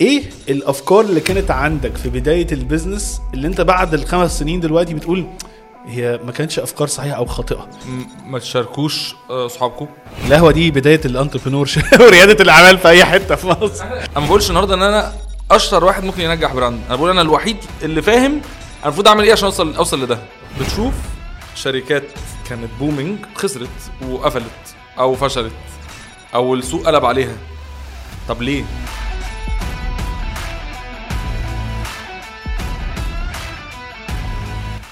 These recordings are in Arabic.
إيه الافكار اللي كانت عندك في بداية ال business اللي انت بعد الخمس سنين دلوقتي بتقول هي ما كانتش افكار صحيحة أو خاطئة؟ ما تشاركوش آه، صحابكم القهوة دي بداية ال entrepreneur وريادة الأعمال في أي حتة في مصر. أنا ما بقولش النهارده إن أنا أشطر واحد ممكن ينجح brand. أنا بقول أنا الوحيد اللي فاهم أنا المفروض أعمل إيه عشان أوصل أوصل لده. بتشوف شركات كانت booming خسرت وقفلت أو فشلت أو السوق قلب عليها. طب ليه؟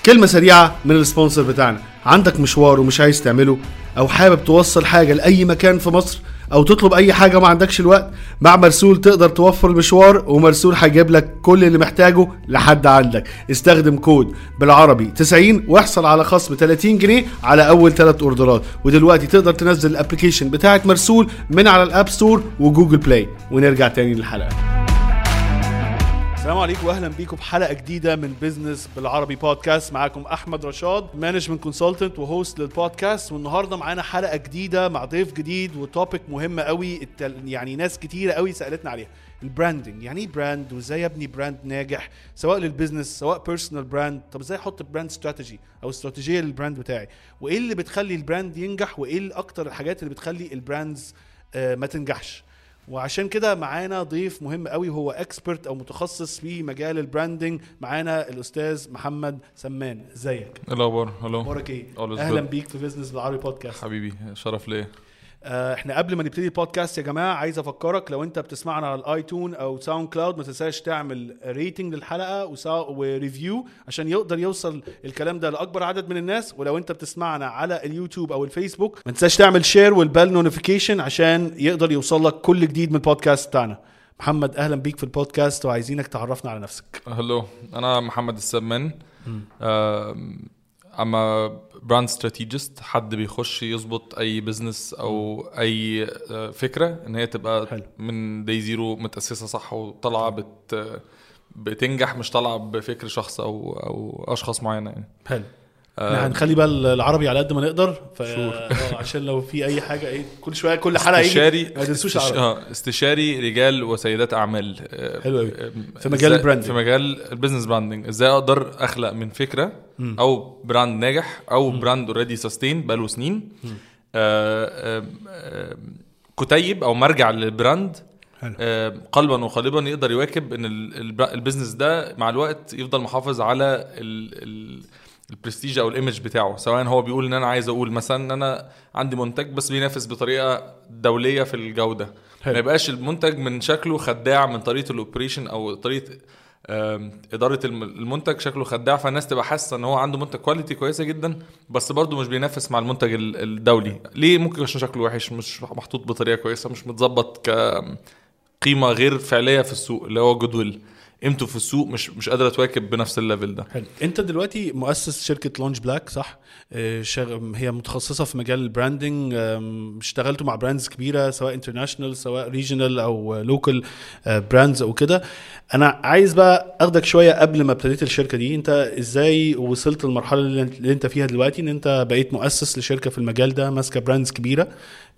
كلمة سريعة من ال sponsor بتاعنا. عندك مشوار ومش عايز تعمله أو حابب توصل حاجة لأي مكان في مصر أو تطلب أي حاجة ما عندكش الوقت مع مرسول تقدر توفر المشوار ومرسول هيجيب لك كل اللي محتاجه لحد عندك. استخدم كود بالعربي 90 واحصل على خصم 30 جنيه على أول ثلاث orderات. ودلوقتي تقدر تنزل ال application بتاعت مرسول من على ال App Store و Google Play. ونرجع تاني للحلقة. السلام عليكم واهلا بيكم في حلقة جديدة من business بالعربي بودكاست معاكم أحمد رشاد management consultant و host لل podcast والنهاردة معانا حلقة جديدة مع ضيف جديد و topic مهم قوي التل... يعني ناس كتيرة قوي سألتنا عليها. ال branding يعني إيه brand وإزاي ابني brand ناجح؟ سواء لل business سواء personal brand طب إزاي أحط brand strategy أو استراتيجية لل brand بتاعي؟ وإيه اللي بتخلي ال brand ينجح؟ وإيه أكتر الحاجات اللي بتخلي ال brands آه، ما تنجحش؟ وعشان كده معانا ضيف مهم قوي هو expert أو متخصص في مجال ال branding معانا الأستاذ محمد سمان. إزيك؟ إيه الأخبار؟ حلو أخبارك إيه؟ أهلا. بيك في business بالعربي بودكاست حبيبي شرف ليا. إحنا قبل ما نبتدي البودكاست يا جماعة عايز أفكرك لو انت بتسمعنا على ال iTunes أو SoundCloud ما تنساش تعمل rating للحلقة وسا- و review عشان يقدر يوصل الكلام ده لأكبر عدد من الناس. ولو انت بتسمعنا على اليوتيوب أو الفيسبوك ما تنساش تعمل share وال bell notification عشان يقدر يوصل لك كل جديد من البودكاست بتاعنا. محمد أهلا بيك في البودكاست وعايزينك تعرفنا على نفسك. حلو أنا محمد السمان I'm a brand strategist حد بيخش يظبط أي business أو أي آه، فكرة إن هي تبقى حلو. من day zero متأسسة صح وطالعة بت بتنجح مش طالعة بفكر شخص أو أو أشخاص معينة يعني. حلو. إحنا هنخلي بقى العربي على قد ما نقدر ف... آه، عشان لو في أي حاجة إيه كل شوية كل حلقة استشاري ما تنسوش استش... العربي. آه استشاري رجال وسيدات أعمال. آه، حلو. آه، في مجال ال branding. في مجال ال business branding إزاي أقدر أخلق من فكرة أو brand ناجح أو brand already sustained بقاله سنين. آه، آه، آه، كتيب أو مرجع لل brand حلو. آه، قلبا وقالبا يقدر يواكب إن ال business ده مع الوقت يفضل محافظ على ال ال البرستيج أو ال image بتاعه سواء هو بيقول إن أنا عايز أقول مثلا إن أنا عندي منتج بس بينافس بطريقة دولية في الجودة. حلو. ما يبقاش المنتج من شكله خداع من طريقة ال operation أو طريقة إدارة الم- المنتج شكله خداع فالناس تبقى حاسة إن هو عنده منتج quality كويسة جدا بس برضه مش بينافس مع المنتج ال- الدولي. ليه ممكن عشان شكله وحش؟ مش محطوط بطريقة كويسة مش متظبط كقيمه غير فعلية في السوق اللي هو goodwill قيمته في السوق مش مش قادره تواكب بنفس ال level ده. حلو. أنت دلوقتي مؤسس شركة لونج بلاك صح؟ آه، شغ... هي متخصصة في مجال ال branding اشتغلتوا مع brands كبيرة سواء international سواء regional أو local brands أو كده. أنا عايز بقى أخدك شوية قبل ما ابتديت الشركة دي. أنت إزاي وصلت للمرحلة اللي أنت- فيها دلوقتي؟ إن أنت بقيت مؤسس لشركة في المجال ده ماسكة brands كبيرة.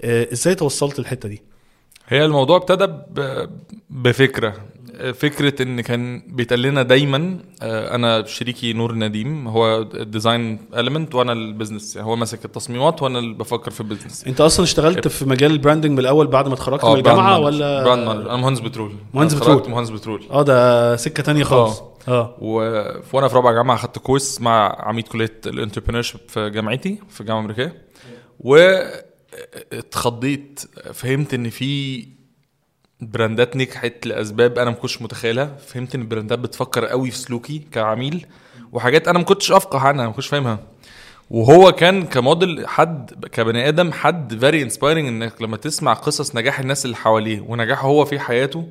آه، إزاي توصلت الحته دي؟ هي الموضوع ابتدى بفكرة. فكرة إن كان بيتقال لنا دايما آه، أنا شريكي نور نديم هو design element وأنا ال business يعني هو ماسك التصميمات وأنا اللي بفكر في ال business أنت أصلا اشتغلت في مجال ال branding من الأول بعد ما اتخرجت من آه، الجامعة ولا. brand manager. أنا مهندس بترول. مهندس بترول. مهندس بترول. آه ده سكة تانية خالص. آه. و... وأنا في رابعة جامعة خدت course مع عميد كلية ال entrepreneur في جامعتي في الجامعة الامريكيه و اتخضيت فهمت إن في brandات نجحت لأسباب أنا ما كنتش متخيلها. فهمت إن ال brandات بتفكر قوي في سلوكي كعميل وحاجات أنا ما كنتش أفقه عنها ما كنتش فاهمها. وهو كان كموديل حد كبني آدم حد very inspiring إنك لما تسمع قصص نجاح الناس اللي حواليه ونجاحه هو في حياته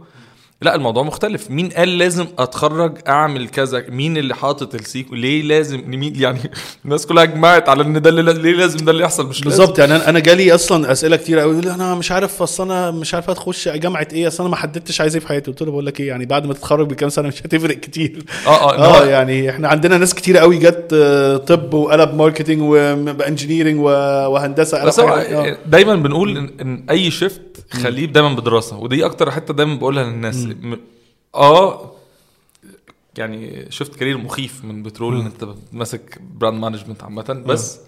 لا الموضوع مختلف. مين قال لازم أتخرج أعمل كذا؟ مين اللي حاطط ال sequence؟ ليه لازم؟ مين؟ يعني الناس كلها اجمعت على إن ده اللي ليه لازم ده اللي يحصل؟ مش بالظبط. يعني أنا جالي أصلا أسئلة كتير قوي يقول لي أنا مش عارف أصل أنا مش عارف اخش جامعة إيه أصل أنا ما حددتش عايز إيه في حياتي. قلت له بقول لك إيه يعني بعد ما تتخرج بكام سنة مش هتفرق كتير. آه آه, آه يعني إحنا عندنا ناس كتير قوي جت آه، طب وقلب marketing و engineering وهندسة بس. آه. دايما بنقول إن, أي shift خليه دايما بدراسة ودي أكتر حتة دايما بقولها للناس. م- آه يعني shift career مخيف من بترول إن. أنت ماسك brand management عامة بس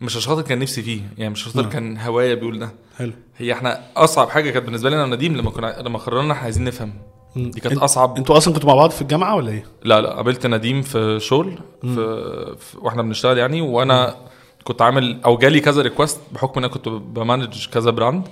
مش عشان خاطر كان نفسي فيه يعني مش مم. كان هواية بيقول ده حلو هي إحنا أصعب حاجة كانت بالنسبة لي أنا ونديم لما كنا لما قررنا إحنا عايزين نفهم. دي كانت انت- أصعب أنتوا أصلا كنتوا مع بعض في الجامعة ولا إيه؟ لا لا قابلت نديم في شغل في, في وإحنا بنشتغل يعني وأنا كنت عامل أو جالي كذا request بحكم إن أنا كنت ب manage كذا brand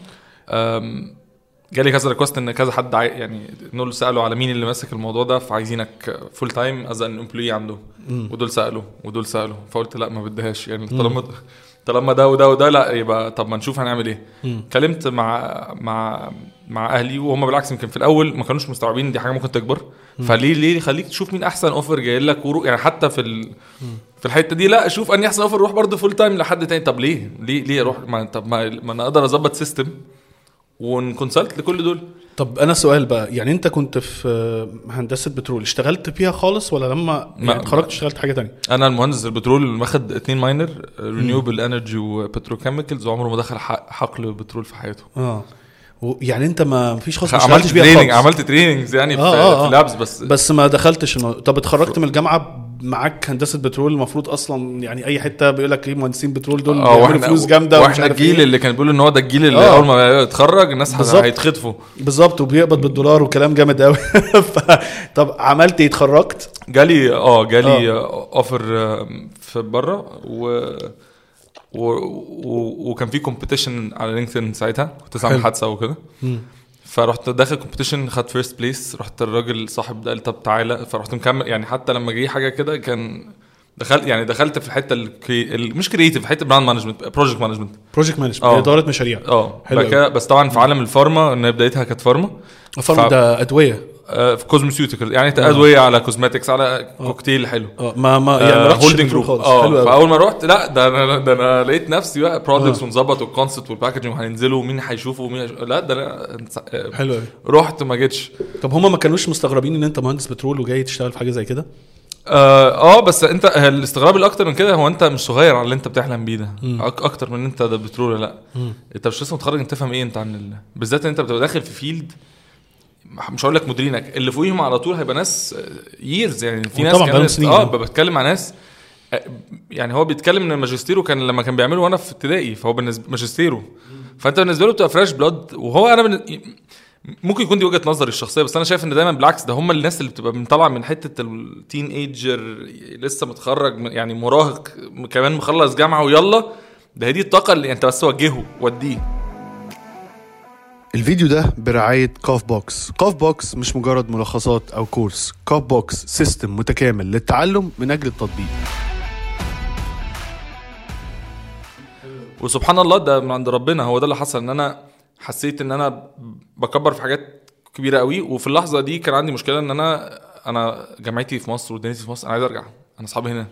جالي كذا request إن كذا حد عاي... يعني دول سألوا على مين اللي ماسك الموضوع ده فعايزينك full time as an employee عنده. مم. ودول سألوا ودول سألوا. فقلت لا ما بديهاش. يعني طالما طالما ده وده وده لا يبقى طب ما نشوف هنعمل إيه. مم. كلمت مع مع مع أهلي وهم بالعكس يمكن في الأول ما كانوش مستوعبين دي حاجة ممكن تكبر. فليه ليه خليك تشوف مين أحسن offer جاي لك وروح؟ يعني حتى في ال... في الحتة دي لا شوف أني أحسن offer روح برضه full time لحد تاني. طب ليه؟ ليه ليه أروح؟ ما طب ما, ما أنا أقدر أظبط system ون consult لكل دول. طب أنا سؤال بقى يعني أنت كنت في آه، هندسة بترول اشتغلت فيها خالص ولا لما ما- يعني اتخرجت اشتغلت حاجة تانية؟ أنا المهندس البترول واخد اتنين minor renewable energy و petrochemicals وعمره ما دخل حقل بترول في حياته. آه. يعني أنت ما فيش خالص عملت training عملت trainings يعني في, آه، آه، آه. في labs بس. بس ما دخلتش. طب اتخرجت من الجامعة معاك هندسة بترول المفروض أصلا يعني أي حتة بيقول لك إيه مهندسين بترول دول آه بيعملوا فلوس جامدة وإحنا الجيل إيه. اللي كان بيقول إن هو ده الجيل اللي آه. أول ما يتخرج الناس. هيتخطفوا بالظبط وبيقبض بالدولار وكلام جامد قوي. طب عملت إيه اتخرجت جالي آه جالي offer في بره و و... و... وكان في competition على LinkedIn ساعتها كنت عامل. حادثة وكده فرحت داخل competition خدت first place رحت الراجل صاحب ده قال طب تعالى. فرحت مكمل. يعني حتى لما جه حاجة كده كان دخلت يعني دخلت في الحتة ال crea... ال- مش creative حتة brand management project management project management. إدارة مشاريع. آه. بس طبعا في عالم ال pharma إن بدايتها كانت pharma. فرق ف- ده أدوية. في cosmeceutical يعني آه. أدوية على cosmetics على كوكتيل حلو. آه ما ما يعني ما رحتش holding البترول group خالص. آه فأول ما رحت لا ده أنا ده أنا لقيت نفسي بقى products آه. ونظبط وال concept وال packaging وهننزلوا ومين هيشوفه ومين هيش... لا ده أنا آه، حلو قوي رحت ما جيتش. طب هما ما كانوش مستغربين إن أنت مهندس بترول وجاي تشتغل في حاجة زي كده؟ آه آه، بس أنت الاستغراب الأكتر من كده هو أنت مش صغير على اللي أنت بتحلم بيه ده. أك أكتر من إن أنت ده بترول لأ. مم. أنت مش لسه متخرج أنت تفهم إيه أنت عن ال... بالذات إن أنت بتبقى داخل في field مش هقول لك مديرينك اللي فوقيهم على طول هيبقى ناس years يعني في ناس كانت. آه بتكلم مع ناس آه، يعني هو بيتكلم إن ماجستيره كان لما كان بيعمله وأنا في ابتدائي فهو بالنسبة ماجستيره فأنت بالنسبة له بتبقى fresh blood وهو أنا بالن- ممكن يكون دي وجهة نظري الشخصية بس أنا شايف إن دايما بالعكس ده هم الناس اللي بتبقى من طالعه من حتة ال teenager لسه متخرج من- يعني مراهق كمان مخلص جامعة ويلا ده هي دي الطاقة اللي أنت بس وجهه وديه الفيديو ده برعاية كوف بوكس كوف بوكس مش مجرد ملخصات أو كورس. كوف بوكس system متكامل للتعلم من أجل التطبيق. وسبحان الله ده من عند ربنا. هو ده اللي حصل. إن أنا حسيت إن أنا بكبر في حاجات كبيرة قوي. وفي اللحظة دي كان عندي مشكلة إن أنا أنا جامعتي في مصر ودنيتي في مصر. أنا عايز أرجع. أنا أصحابي هنا.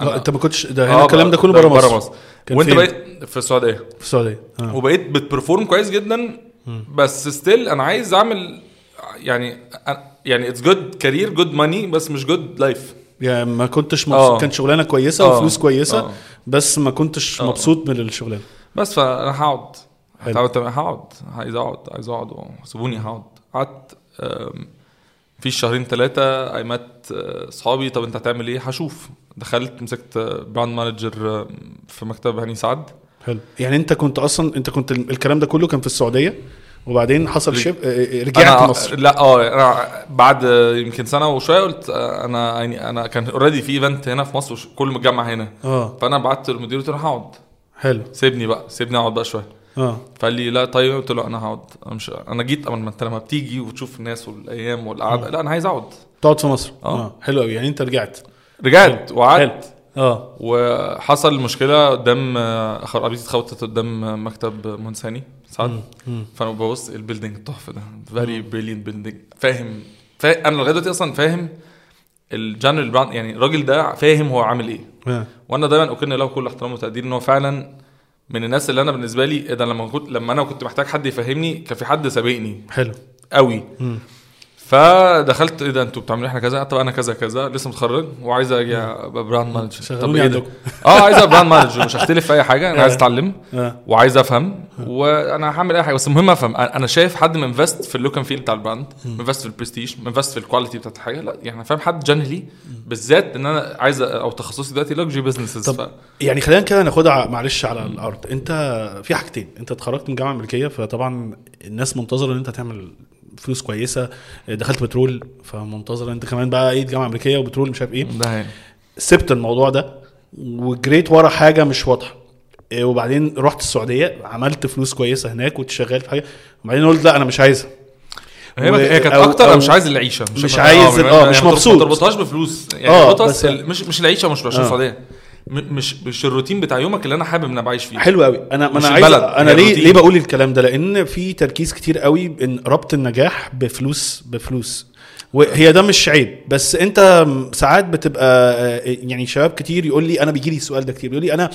لا أنت ما كنتش ده آه، هنا الكلام ده كله بره مصر, بره مصر. وأنت؟ بقيت في السعودية. في السعودية. آه. وبقيت بت perform كويس جدا بس still أنا عايز أعمل يعني يعني it's good career good money بس مش good life يعني ما كنتش آه. مبسوط كان شغلانة كويسة آه. وفلوس كويسة آه. بس ما كنتش آه. مبسوط من الشغلانة بس فأنا هقعد. هقعد عايز أقعد عايز أقعد سيبوني هقعد قعدت في شهرين ثلاثة ايمت اصحابي طب أنت هتعمل إيه؟ هشوف دخلت مسكت brand manager في مكتب هاني سعد حلو. يعني أنت كنت أصلا أنت كنت ال- الكلام ده كله كان في السعودية وبعدين حصل رج- shift آه، رجعت أنا مصر. لا آه أنا بعد يمكن سنة وشوية قلت آه، أنا يعني أنا كان already في event هنا في مصر وش- كل متجمع هنا. آه. فأنا بعت للمدير قلت له هقعد. حلو. سيبني بقى سيبني أقعد بقى شوية. آه. فقال لي لا طيب. قلت له أنا هقعد. أنا مش أنا جيت اما أنت لما بتيجي وتشوف الناس والأيام والقعدة لا أنا عايز أقعد. تقعد في مصر. آه. آه. حلو قوي يعني أنت رجعت. رجعت وقعدت. آه. وحصل مشكلة قدام آه، اخر عربيتي اتخبطت قدام آه، مكتب مهندس هاني سعد. مم. فأنا ببص ال building التحفة ده؟ very brilliant building فاهم فا... أنا لغاية دلوقتي أصلا فاهم ال general brand يعني الراجل ده فاهم هو عامل إيه. آه. وأنا دايما اكن له كل احترام وتقدير إن هو فعلا من الناس اللي أنا بالنسبة لي إيه ده لما كنت لما أنا كنت محتاج حد يفهمني كان في حد سابقني. حلو. قوي. مم. فدخلت إيه ده أنتوا بتعملوا إحنا كذا؟ طب أنا كذا كذا لسه متخرج وعايز أجي أبقى brand manager طب إيه ده. آه عايز أبقى brand manager مش هختلف في أي حاجة أنا عايز أتعلم آه. وعايز أفهم وأنا هعمل أي حاجة. بس المهم أفهم أنا شايف حد منفست في اللوك اند فيل بتاع البراند منفست في البرستيج منفست في الكواليتي بتاعت الحاجة لا يعني فاهم حد generally بالذات إن أنا عايز أو تخصصي دلوقتي luxury businesses طب يعني خلينا كده ناخدها معلش على الأرض. أنت في حاجتين أنت اتخرجت من جامعة أمريكية فطبعا الناس منتظرة إن أنت تعمل فلوس كويسة دخلت بترول فمنتظره انت كمان بقى إيه جامعة أمريكية وبترول مش عارف إيه ده. سبت الموضوع ده وجريت ورا حاجة مش واضحة إيه، وبعدين رحت السعودية عملت فلوس كويسة هناك شغال في حاجة وبعدين قلت لا أنا مش عايزها هي و- هي كانت أكتر أو مش عايز العيشة مش آه، عايز ال- آه، يعني مش ما مبسوط. تربطهاش بفلوس يعني اربطها بس- مش مش العيشة مش عشان آه. السعودية مش مش الروتين بتاع يومك اللي أنا حابب إن ابقى عايش فيه. حلو قوي أنا مش أنا عايز البلد، أنا هي ليه الروتين. ليه بقول الكلام ده؟ لأن في تركيز كتير قوي إن ربط النجاح بفلوس بفلوس. وهي ده مش عيب. بس أنت ساعات بتبقى آه، يعني شباب كتير يقول لي أنا بيجي لي السؤال ده كتير. بيقول لي أنا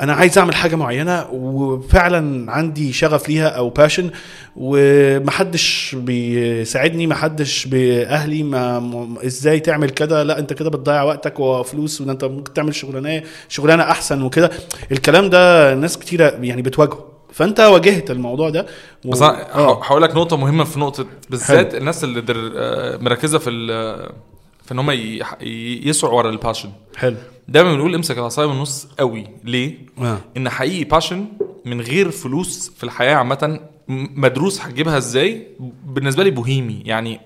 أنا عايز أعمل حاجة معينة وفعلا عندي شغف ليها أو باشن ومحدش بيساعدني محدش بأهلي ما م- إزاي تعمل كده؟ لا أنت كده بتضيع وقتك وفلوس وان أنت ممكن تعمل شغلانة شغلانة أحسن وكده. الكلام ده ناس كتيرة يعني بتواجهه. فأنت واجهت الموضوع ده و... بس آه. هقول لك نقطة مهمة في نقطة بالذات الناس اللي در آه، مركزة في ال- في إن هم ي- يسعوا ورا ال passion حلو. دايما بنقول امسك العصاية من النص قوي ليه؟ آه. إن حقيقي passion من غير فلوس في الحياة عامة مدروس هتجيبها إزاي بالنسبة لي بوهيمي يعني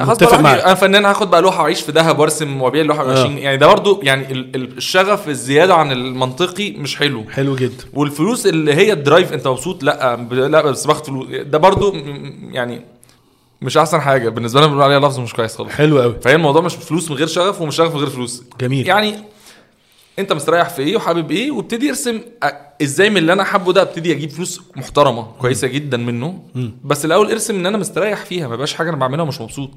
متفق معاك. أنا فنان هاخد بقى لوحة وأعيش في دهب وأرسم وأبيع اللوحة ب آه. 20 يعني ده برضو يعني ال- ال- الشغف الزيادة عن المنطقي مش حلو حلو جدا والفلوس اللي هي ال drive أنت مبسوط لأ لأ بس باخد فلوس ده برضو يعني مش أحسن حاجة. بالنسبة لنا بنقول عليها لفظ مش كويس خالص. حلو قوي فهي الموضوع مش فلوس من غير شغف ومش شغف من غير فلوس. جميل. يعني أنت مستريح في إيه وحابب إيه وابتدي ارسم. إزاي من اللي أنا حابه ده ابتدي أجيب فلوس محترمة كويسة جدا منه. بس الأول ارسم إن أنا مستريح فيها. ما بقاش حاجة أنا بعملها ومش مبسوط.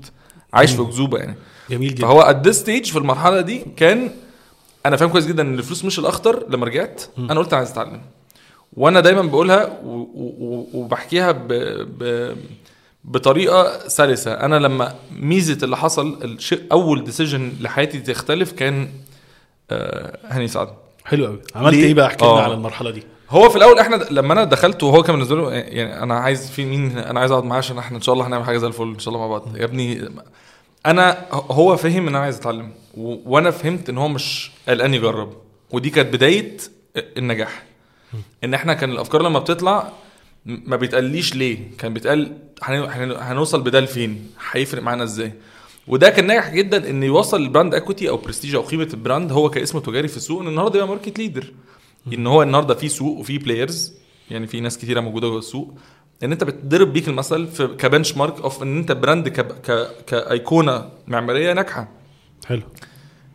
عايش في أكذوبة يعني. جميل جدا. فهو ات ستيج في المرحلة دي كان أنا فاهم كويس جدا إن الفلوس مش الأخطر. لما رجعت أنا قلت أنا عايز أتعلم. وأنا دايما بقولها وبحكيها ب... ب... بطريقة سلسة. أنا لما ميزة اللي حصل الشيء أول ديسيجن لحياتي تختلف كان آه هاني سعد. حلو قوي عملت؟ إيه بقى؟ احكي لنا آه. على المرحلة دي. هو في الأول إحنا لما أنا دخلت وهو كان بالنسبة له يعني أنا عايز في مين أنا عايز أقعد معاه عشان إحنا إن شاء الله هنعمل حاجة زي الفل إن شاء الله مع بعض. يا ابني أنا هو فهم إن أنا عايز أتعلم و- وأنا فهمت إن هو مش قلقان يجرب. ودي كانت بداية النجاح. إن إحنا كان الأفكار لما بتطلع ما بيتقاليش ليه. كان بيتقال هن- هن- هنوصل بده لفين هيفرق معانا إزاي؟ وده كان ناجح جدا إن يوصل ال brand equity أو برستيج أو قيمة ال brand هو كاسم تجاري في السوق. إن النهارده يبقى market leader إن هو النهارده في سوق وفي players يعني في ناس كتيرة موجودة جوه السوق. إن أنت بتضرب بيك المثل في ك benchmark of إن أنت brand ك ك كأيقونة معمارية ناجحة. حلو.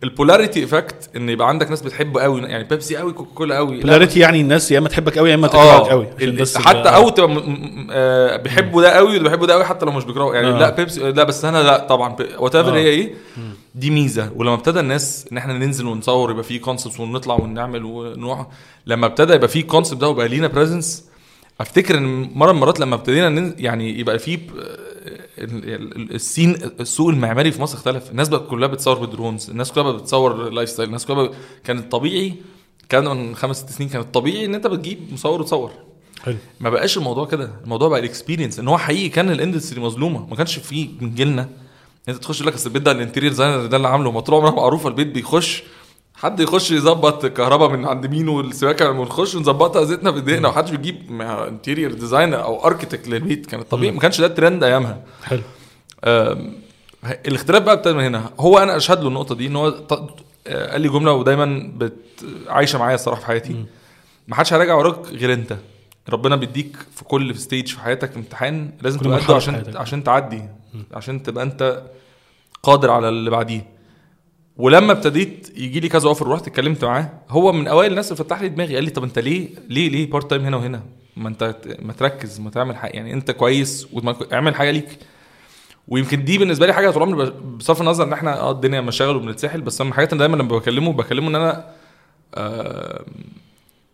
ال polarity effect إن يبقى عندك ناس بتحبه قوي يعني بيبسي قوي كوكا كولا قوي لا، polarity يعني الناس يا إما تحبك قوي يا إما تكرهك قوي عشان بس حتى أو تبقى آه بيحبوا ده قوي وده بيحبوا ده قوي حتى لو مش بيكرهوا يعني آه. لا بيبسي لا بس أنا لا طبعا whatever آه. هي إيه دي ميزة ولما ابتدى الناس إن إحنا ننزل ونصور يبقى في concept ونطلع ونعمل ونروح لما ابتدى يبقى في concept ده وبقى لينا presence أفتكر إن مرة من المرات لما ابتدينا يعني يبقى في ال scene السوق المعماري في مصر اختلف. الناس بقى كلها بتصور ب drones الناس كلها بتصور lifestyle الناس كلها بقى كان الطبيعي كان من خمس ست سنين كان الطبيعي إن أنت بتجيب مصور وتصور. حلو. ما بقاش الموضوع كده. الموضوع بقى ال experience إن هو حقيقي كان ال industry مظلومة. ما كانش فيه من جيلنا. أنت تخش لك أصل البيت ده ال interior designer ده اللي عامله ما طول عمرها معروفه البيت بيخش حد يخش يظبط الكهرباء من عند مين والسباكة ونخش نظبطها ذاتنا بايدينا ومحدش بيجيب interior designer أو architect للبيت. كان الطبيعي ما كانش ده الترند أيامها. حلو. الاختلاف بقى ابتدى من هنا. هو أنا أشهد له النقطة دي إن هو آه، قال لي جملة ودايما بت عايشة معايا الصراحة في حياتي. ما حدش هيراجع وراك غير أنت. ربنا بيديك في كل stage في حياتك امتحان لازم تبقى قده في عشان حياتك. عشان تعدي عشان تبقى أنت قادر على اللي بعديه. ولما ابتديت يجي لي كذا offer ورحت اتكلمت معاه هو من أوائل الناس اللي فتح لي دماغي قال لي طب أنت ليه ليه ليه part time هنا وهنا؟ ما أنت ما تركز ما تعمل حاجة يعني أنت كويس واعمل حاجة ليك. ويمكن دي بالنسبة لي حاجة طول عمري بصرف النظر إن إحنا آه الدنيا مشاغل وبنتسحل بس أنا من الحاجات دايما لما بكلمه بكلمه إن أنا آه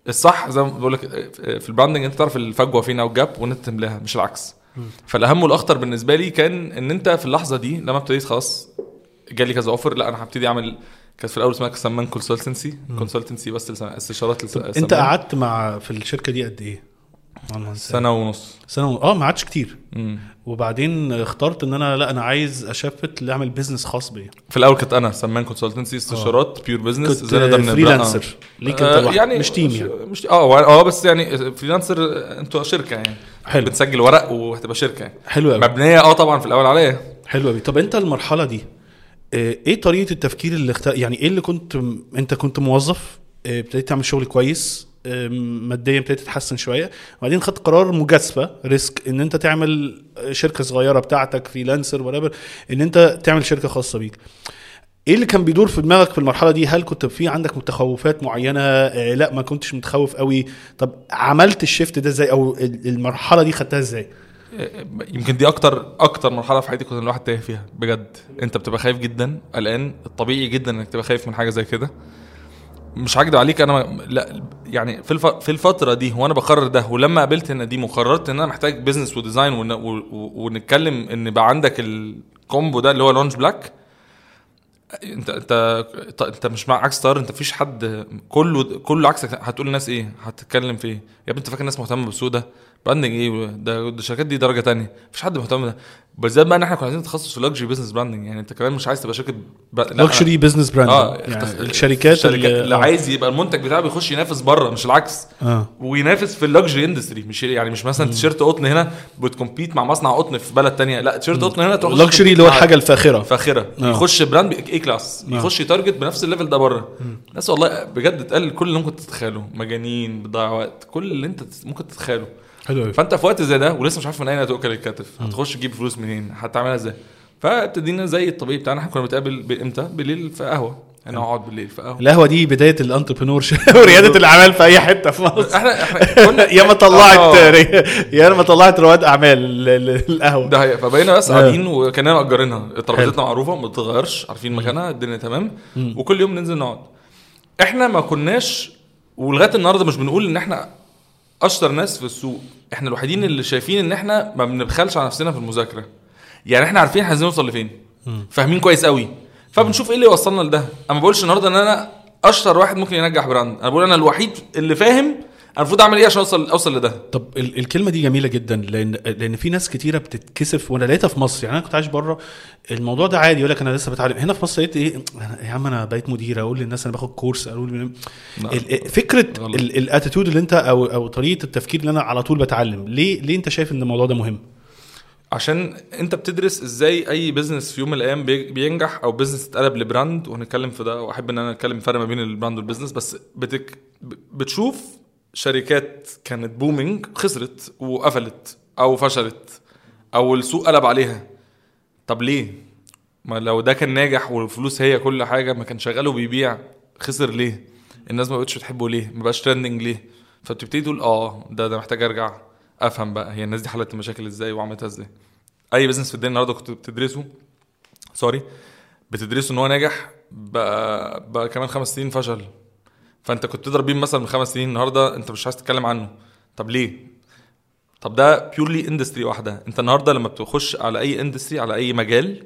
الصح زي ما بقول لك آه، في ال branding أنت تعرف الفجوة فين أو ال gap وإن أنت تملاها مش العكس. فالأهم والأخطر بالنسبة لي كان إن أنت في اللحظة دي لما ابتديت خلاص جالي كذا offer لا أنا هبتدي أعمل كانت في الأول اسمها سمان consultancy consultancy بس استشارات لس- أنت. قعدت مع في الشركة دي قد إيه؟ سنة ونص. سنة و... آه ما عادش كتير. مم. وبعدين اخترت إن أنا لا أنا عايز أ shift لأعمل business خاص بيا. في الأول كنت أنا سمان consultancy استشارات pure business كنت إزاي نقدر نبرأ- freelancer ليك أنت آه، لوحدك مش team يعني. مش آه آه بس يعني freelancer آه، أنتوا شركة يعني. حلو. بتسجل ورق وهتبقى شركة يعني. حلو قوي مبنية آه طبعا في الأول عليا حلو قوي طب أنت المرحلة دي آه، إيه طريقة التفكير اللي اخت... يعني إيه اللي كنت أنت كنت موظف؟ آه، ابتديت تعمل شغل كويس آه، ماديا ابتديت تتحسن شوية. وبعدين خدت قرار مجازفة risk إن أنت تعمل شركة صغيرة بتاعتك freelancer ولا إن أنت تعمل شركة خاصة بيك. إيه اللي كان بيدور في دماغك في المرحلة دي؟ هل كنت في عندك متخوفات معينة؟ آه، لأ ما كنتش متخوف قوي. طب عملت ال shift ده إزاي؟ أو ال- المرحلة دي خدتها إزاي؟ يمكن دي أكتر أكتر مرحلة في حياتي كنت الواحد تايه فيها بجد أنت بتبقى خايف جدا قلقان الطبيعي جدا إنك تبقى خايف من حاجة زي كده مش هكدب عليك أنا لا يعني في. في الفترة دي وأنا بقرر ده ولما قابلت النديم وقررت إن أنا محتاج business و design. ونتكلم إن بقى عندك ال combo ده اللي هو long black انت انت انت, مش مع عكس تيار انت مفيش حد كله كله عكسك هتقول للناس إيه؟ هتتكلم في إيه؟ يا ابني انت فاكر الناس مهتمة بالسوق ده branding إيه؟ ده الشركات دي درجة تانية. مفيش حد مهتم ده بالذات بقى ان إحنا كنا عايزين تخصص في luxury business branding يعني انت كمان مش عايز تبقى شركة ب... لا، luxury business brand آه يعني الشركات الشركات اللي, اللي عايز يبقى المنتج بتاعه بيخش ينافس بره مش العكس. آه. وينافس في ال luxury industry مش يعني مش مثلا تيشيرت قطن هنا بت compete مع مصنع قطن في بلد تانية. لا تيشيرت قطن هنا تروح luxury اللي هو الحاجة الفاخرة. فاخرة. آه. يخش brand A class آه. يخش ي target بنفس ال level ده بره. ناس والله بجد اتقال كل اللي ممكن تتخيله. مجانين بتضيع وقت. كل اللي انت ممكن تتخيله. حلو قوي فأنت في وقت زي ده ولسه مش عارف من أين تؤكل الكتف هتخش تجيب فلوس منين؟ هتعملها إزاي؟ فابتدينا زي الطبيعي بتاعنا إحنا كنا بنتقابل إمتى؟ بالليل في قهوة. أنا اقعد بالليل في قهوة. القهوة دي بداية الانتربرنور وريادة الأعمال في أي حتة في مصر. إحنا إحنا كنا يا ما طلعت آه. يا ما طلعت رواد أعمال ال- ال- القهوة. ده هي فبقينا بس آه. قاعدين وكنا مأجرينها. ترابيزتنا معروفة ما بتتغيرش عارفين مكانها الدنيا تمام. وكل يوم ننزل نقعد. إحنا ما كناش ولغاية النهارده مش بنقول إن إحنا أشطر ناس في السوق. إحنا الوحيدين اللي شايفين إن إحنا ما بنبخلش على نفسنا في المذاكرة. يعني إحنا عارفين إحنا عايزين نوصل لفين. فاهمين كويس قوي فبنشوف إيه اللي يوصلنا لده. أنا ما بقولش النهارده إن أنا أشطر واحد ممكن ينجح براند. أنا بقول أنا الوحيد اللي فاهم المفروض أعمل إيه عشان اوصل أوصل لده؟ طب ال- الكلمة دي جميلة جدا لأن لأن في ناس كتيرة بتتكسف وأنا لقيتها في مصر. يعني أنا كنت عايش بره الموضوع ده عادي يقول لك أنا لسه بتعلم. هنا في مصر لقيت إيه؟ يا عم أنا بقيت مدير أقول للناس أنا باخد كورس أقول. ال- فكرة غلط. ال attitude اللي أنت أو أو طريقة التفكير اللي أنا على طول بتعلم. ليه ليه أنت شايف إن الموضوع ده مهم؟ عشان أنت بتدرس إزاي أي business في يوم من الأيام بي- بينجح أو business اتقلب ل brand. وهنتكلم في ده وأحب إن أنا أتكلم فرق ما بين ال brand وال business بس بتك بتشوف شركات كانت booming خسرت وقفلت أو فشلت أو السوق قلب عليها. طب ليه؟ ما لو ده كان ناجح والفلوس هي كل حاجة ما كان شغال وبيبيع خسر ليه؟ الناس ما بقتش بتحبه ليه؟ ما بقاش trending ليه؟ فبتبتدي تقول آه ده ده محتاج أرجع أفهم بقى هي الناس دي حلت المشاكل إزاي وعملتها إزاي؟ أي business في الدنيا النهارده كنت بتدرسه sorry بتدرسه إن هو ناجح بقى, بقى كمان خمس سنين فشل. فانت كنت تضرب بيه مثلا من خمس سنين النهارده انت مش عايز تتكلم عنه. طب ليه؟ طب ده purely industry واحدة. انت النهارده لما بتخش على أي industry على أي مجال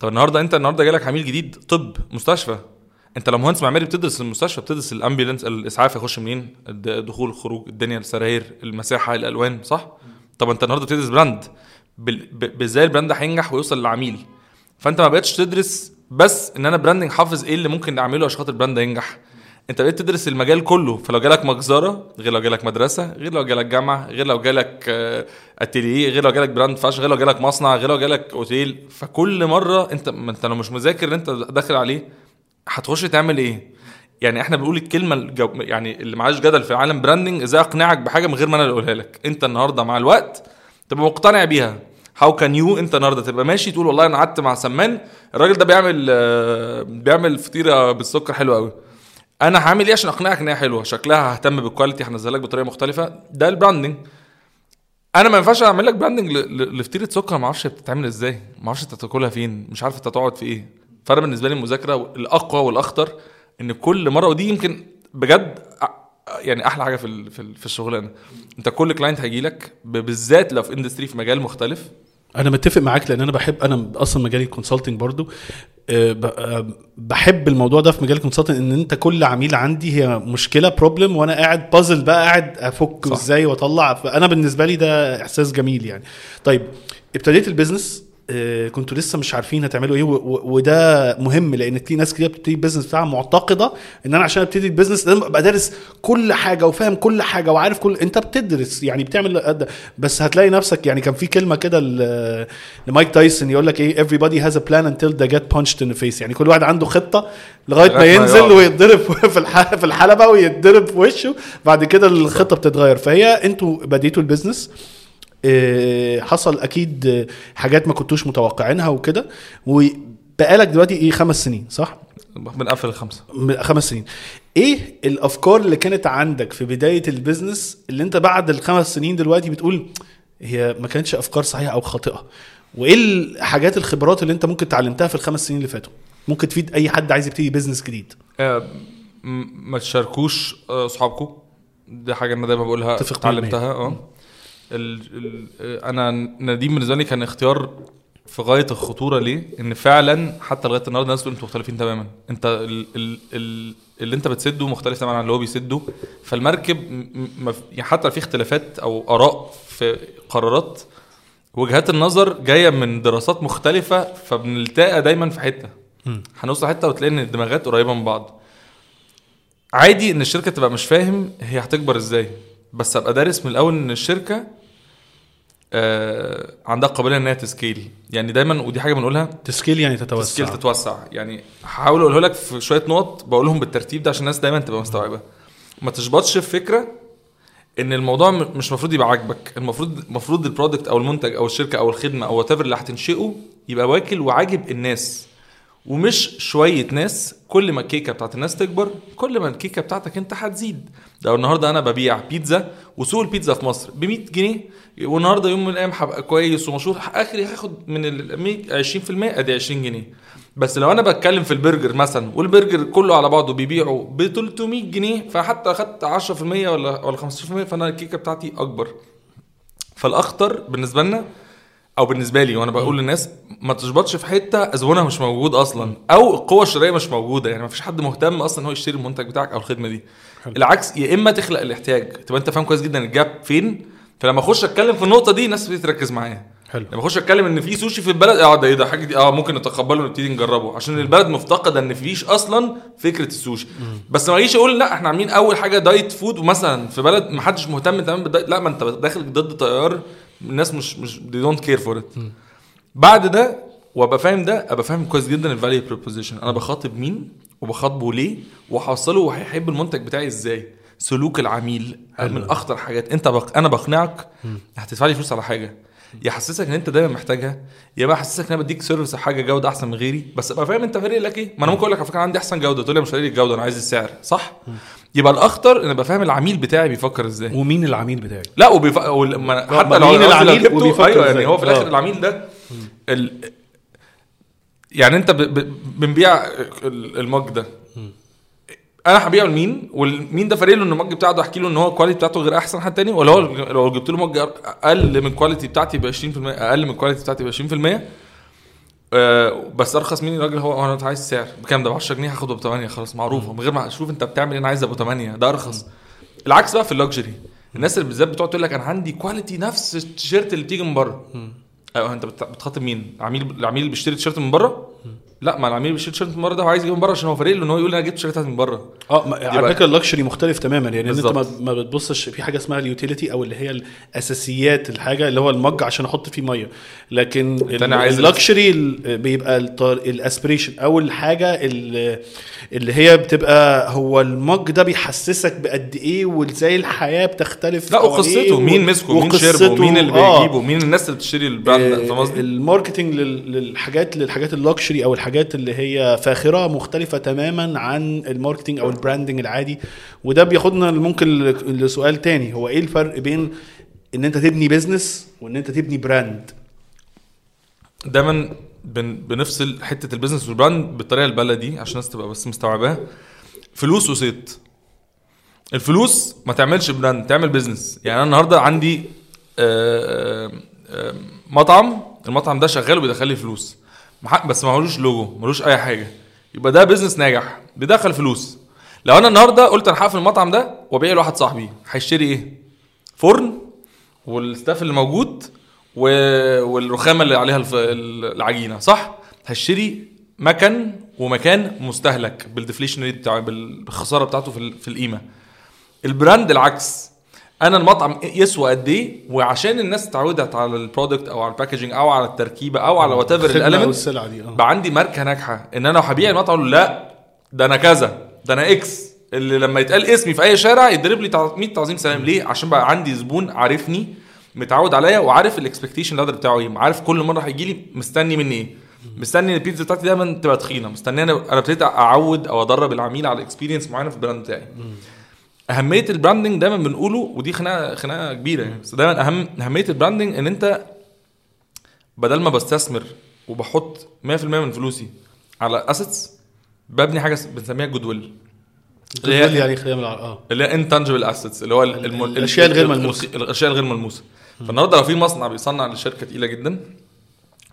طب النهارده انت النهارده جالك عميل جديد طب مستشفى. انت لو مهندس معماري بتدرس المستشفى بتدرس ال ambulance الإسعاف يخش منين؟ الد- الدخول الخروج الدنيا السراير المساحة الألوان صح؟ طب انت النهارده بتدرس brand. بازاي ال brand هينجح ويوصل للعميل. فانت ما بقتش تدرس بس إن أنا branding حافظ إيه اللي ممكن أعمله عشان خاطر ال brand ينجح. انت بقيت تدرس المجال كله فلو جالك مجزرة غير لو جالك مدرسة غير لو جالك جامعة غير لو جالك آه، اتيليه غير لو جالك brand fash غير لو جالك مصنع غير لو جالك اوتيل. فكل مرة انت ما انت لو مش مذاكر اللي انت داخل عليه هتخش تعمل إيه؟ يعني إحنا بنقول الكلمة الجو... يعني اللي معاش جدل في عالم branding إزاي اقنعك بحاجة من غير ما أنا اللي اقولها لك. انت النهارده مع الوقت تبقى مقتنع بيها. how can you انت النهارده تبقى ماشي تقول والله أنا قعدت مع سمان الراجل ده بيعمل آه، بيعمل فطيرة بالسكر حلو قوي. أنا هعمل إيه عشان أقنعك ان هي حلوة؟ شكلها ههتم بال quality هنزلها لك بطريقة مختلفة. ده ال branding أنا ما ينفعش أعمل لك branding لفطيره سكر ما أعرفش بتتعمل إزاي. ما أعرفش أنت تاكلها فين. مش عارف أنت تقعد في إيه. فانا بالنسبة لي المذاكرة الأقوى والأخطر إن كل مرة ودي يمكن بجد يعني أحلى حاجة في في الشغلانة. أنت كل client هيجي لك بالذات لو في industry في مجال مختلف. أنا متفق معاك لأن أنا بحب أنا أصلا مجالي consulting برضو. آه، آه، بحب الموضوع ده في مجال ال consulting إن أنت كل عميل عندي هي مشكلة problem وأنا قاعد بازل بقى قاعد افك. إزاي وأطلع. فأنا بالنسبة لي ده إحساس جميل يعني. طيب ابتديت ال business كنتوا لسه مش عارفين هتعملوا إيه وده مهم لأن في ناس كتير بتبتدي ال business بتاعها معتقدة ان أنا عشان ابتدي البيزنس لازم ابقى دارس كل حاجة وفاهم كل حاجة وعارف كل انت بتدرس يعني بتعمل قد- بس هتلاقي نفسك يعني كان في كلمة كده لمايك تايسون يقول لك إيه everybody has a plan until they get punched in the face. يعني كل واحد عنده خطة لغاية ما ينزل. ويتضرب في في الحلبة ويتضرب في وشه بعد كده الخطة بتتغير. فهي أنتوا بديتوا ال business. آه، حصل أكيد آه، حاجات ما كنتوش متوقعينها وكده. وبقالك دلوقتي إيه خمس سنين صح؟ بنقفل الخمسة. من خمس سنين. إيه الأفكار اللي كانت عندك في بداية ال business اللي أنت بعد الخمس سنين دلوقتي بتقول هي ما كانتش أفكار صحيحة أو خاطئة؟ وإيه الحاجات الخبرات اللي أنت ممكن اتعلمتها في الخمس سنين اللي فاتوا؟ ممكن تفيد أي حد عايز يبتدي business جديد. آه، ما تشاركوش آه، اصحابكم دي حاجة أنا دايما بقولها. اتعلمتها آه. ال ال أنا نديم بالنسبة لي كان اختيار في غاية الخطورة ليه؟ إن فعلا حتى لغاية النهارده الناس تقول أنتوا مختلفين تماما. أنت ال ال ال اللي أنت بتسده مختلف تماما عن اللي هو بيسده. فالمركب م- م- يعني حتى في اختلافات أو آراء في قرارات وجهات النظر جاية من دراسات مختلفة فبنلتقى دايما في حتة. هنوصل حتة وتلاقي إن الدماغات قريبة من بعض. عادي إن الشركة تبقى مش فاهم هي هتكبر إزاي. بس أبقى دارس من الأول إن الشركة آه عندها قابلية ان هي ت scale. يعني دايما ودي حاجة بنقولها. ت scale يعني تتوسع. تسكيل تتوسع. يعني هحاول اقوله لك في شوية نقط بقولهم بالترتيب ده عشان الناس دايما تبقى مستوعبة. ما تشبطش في فكرة إن الموضوع مش المفروض يبقى عاجبك. المفروض المفروض ال product أو المنتج أو الشركة أو الخدمة أو what اللي هتنشئه يبقى واكل وعاجب الناس ومش شوية ناس كل ما الكيكة بتاعت الناس تكبر كل ما الكيكة بتاعتك انت هتزيد. لو النهارده أنا ببيع بيتزا وسوق البيتزا في مصر ب 100 جنيه والنهاردة يوم من الأيام هبقى كويس ومشهور آخري هاخد من ال 100 20% أدي 20 جنيه. بس لو أنا بتكلم في البرجر مثلا والبرجر كله على بعضه بيبيعوا ب 300 جنيه فحتى أخدت 10% ولا ولا 15% فأنا الكيكة بتاعتي أكبر. فالأخطر بالنسبة لنا أو بالنسبة لي وأنا بقول للناس ما تشبطش في حتة زبونها مش موجود أصلا أو القوه الشرائيه مش موجودة. يعني ما فيش حد مهتم أصلا إن هو يشتري المنتج بتاعك أو الخدمة دي. حلو. العكس يا إما تخلق الاحتياج. تبقى أنت فاهم كويس جدا ال gap فين؟ فلما أخش أتكلم في النقطة دي الناس بتبتدي تركز معايا. حلو. لما أخش أتكلم إن في سوشي في البلد آه ده إيه ده؟ حاجة دي آه ممكن نتقبله ونبتدي نجربه. عشان البلد مفتقدة إن فيش أصلا فكرة السوشي. بس ما اجيش أقول لأ إحنا عاملين أول حاجة diet food ومثلا في بلد ما حدش مهتم تماما بال diet. لأ ما أنت داخل ضد تيار الناس مش مش they don't care for it. بعد ده وأبقى فاهم ده أبقى فاهم كويس جدا ال value proposition أنا بخاطب مين وبخاطبه ليه وهوصله وهيحب المنتج بتاعي إزاي. سلوك العميل حلو. من أخطر حاجات. أنت بق... أنا بقنعك هتدفع لي فلوس على حاجة. يحسسك إن أنت دايما محتاجها. يا اما يحسسك إن أنا بديك service أو حاجة جودة أحسن من غيري. بس أبقى فاهم أنت فارق لك إيه. ما أنا ممكن أقول لك على فكرة عندي أحسن جودة. تقول لي مش فارق الجودة أنا عايز السعر. صح؟ يبقى الأخطر إن أبقى فاهم العميل بتاعي بيفكر إزاي. ومين العميل بتاعي؟ لا وبيف... ولما ما حتى لو مين العميل وبيفكر أيوه يعني؟ هو في الآخر آه. العميل ده ال... يعني أنت ب... ب... بنبيع ال- ال mug ده. أنا هبيعه لمين والمين ده فارق له ان ال mug بتاعه ده؟ احكي له ان هو ال quality بتاعته غير احسن حد تاني؟ ولا هو لو جبت له mug أقل من ال quality بتاعتي ب 20% أقل من ال quality بتاعتي ب 20% آه بس ارخص مني الراجل هو أنا عايز السعر بكام ده؟ ب 10 جنيه هاخده ب 8 خلاص معروفه من غير ما أشوف انت بتعمل إيه أنا عايز ابو 8 ده ارخص. العكس بقى في ال luxury الناس اللي بالذات بتقعد تقول لك أنا عندي quality نفس التيشيرت اللي بتيجي من بره. أيوه انت بت- بتخاطب مين؟ العميل العميل اللي بيشتري تيشيرت من بره؟ لا ما العميل بيشتري تيشيرت من بره ده هو عايز يجيب من بره عشان هو فارق له ان هو يقول أنا جبت تيشيرتات من بره آه على فكرة ال luxury مختلف تماما يعني إن أنت ما, بتبصش في حاجة اسمها ال utility أو اللي هي الأساسيات الحاجة اللي هو ال mug عشان أحط فيه مية لكن ال luxury بيبقى ال aspiration أو الحاجة ال- اللي هي بتبقى هو ال mug ده بيحسسك بقد إيه وإزاي الحياة بتختلف لا وقصته مين مسكه مين شربه مين اللي آه. بيجيبه مين الناس اللي بتشتري ال brand ده آه، قصدي؟ ال marketing لل- للحاجات للحاجات ال luxury أو الحاجات اللي هي فاخرة مختلفة تماما عن ال marketing أو ال branding العادي. وده بياخدنا ممكن لسؤال تاني. هو إيه الفرق بين إن أنت تبني business وإن أنت تبني براند دايما بن بنفصل حتة ال business وال brand بالطريقة البلدي عشان الناس تبقى بس مستوعباها. فلوس وصيت. الفلوس ما تعملش brand تعمل business يعني أنا النهارده عندي آه، آه، مطعم. المطعم ده شغال وبيدخل لي فلوس. بس ملوش لوجو ملوش أي حاجة. يبقى ده business ناجح. بيدخل فلوس. لو أنا النهارده قلت أنا هقفل المطعم ده وأبيع لواحد صاحبي هيشتري إيه؟ فرن وال staff اللي موجود و... والرخامة اللي عليها الف... العجينة صح؟ هشتري مكن ومكان مستهلك بال deflation rate بتاعه بال- بالخسارة بتاعته في, ال... في القيمة. ال brand العكس. أنا المطعم يسوى قد إيه وعشان الناس اتعودت على ال product أو على ال packaging أو على التركيبة أو على whatever ال element بقى عندي ماركة ناجحة إن أنا هبيع المطعم لا ده أنا كذا ده أنا X اللي لما يتقال اسمي في أي شارع يضرب لي تع- 100 تعظيم سلام. ليه؟ عشان بقى عندي زبون عارفني متعود عليا وعارف ال expectation level بتاعه إيه. عارف كل مرة هيجي لي مستني مني إيه. مستني البيتزا بتاعتي دايما تبقى تخينة. مستني أنا أنا ابتديت أعود أو أدرب العميل على experience معينة في ال brand بتاعي. أهمية ال branding دايما بنقوله ودي خناقة خناقة كبيرة يعني. بس دايما أهم أهمية ال branding إن أنت بدل ما بستثمر وبحط 100% من فلوسي على assets ببني حاجة بنسميها goodwill اللي هي- يعني خلينا بالع- آه. اللي هي intangible assets اللي هو ال- الم- الأشياء الغير ال- ملموسة. ال- الأشياء الغير ملموسة. فالنهاردة لو في مصنع بيصنع لشركة تقيلة جدا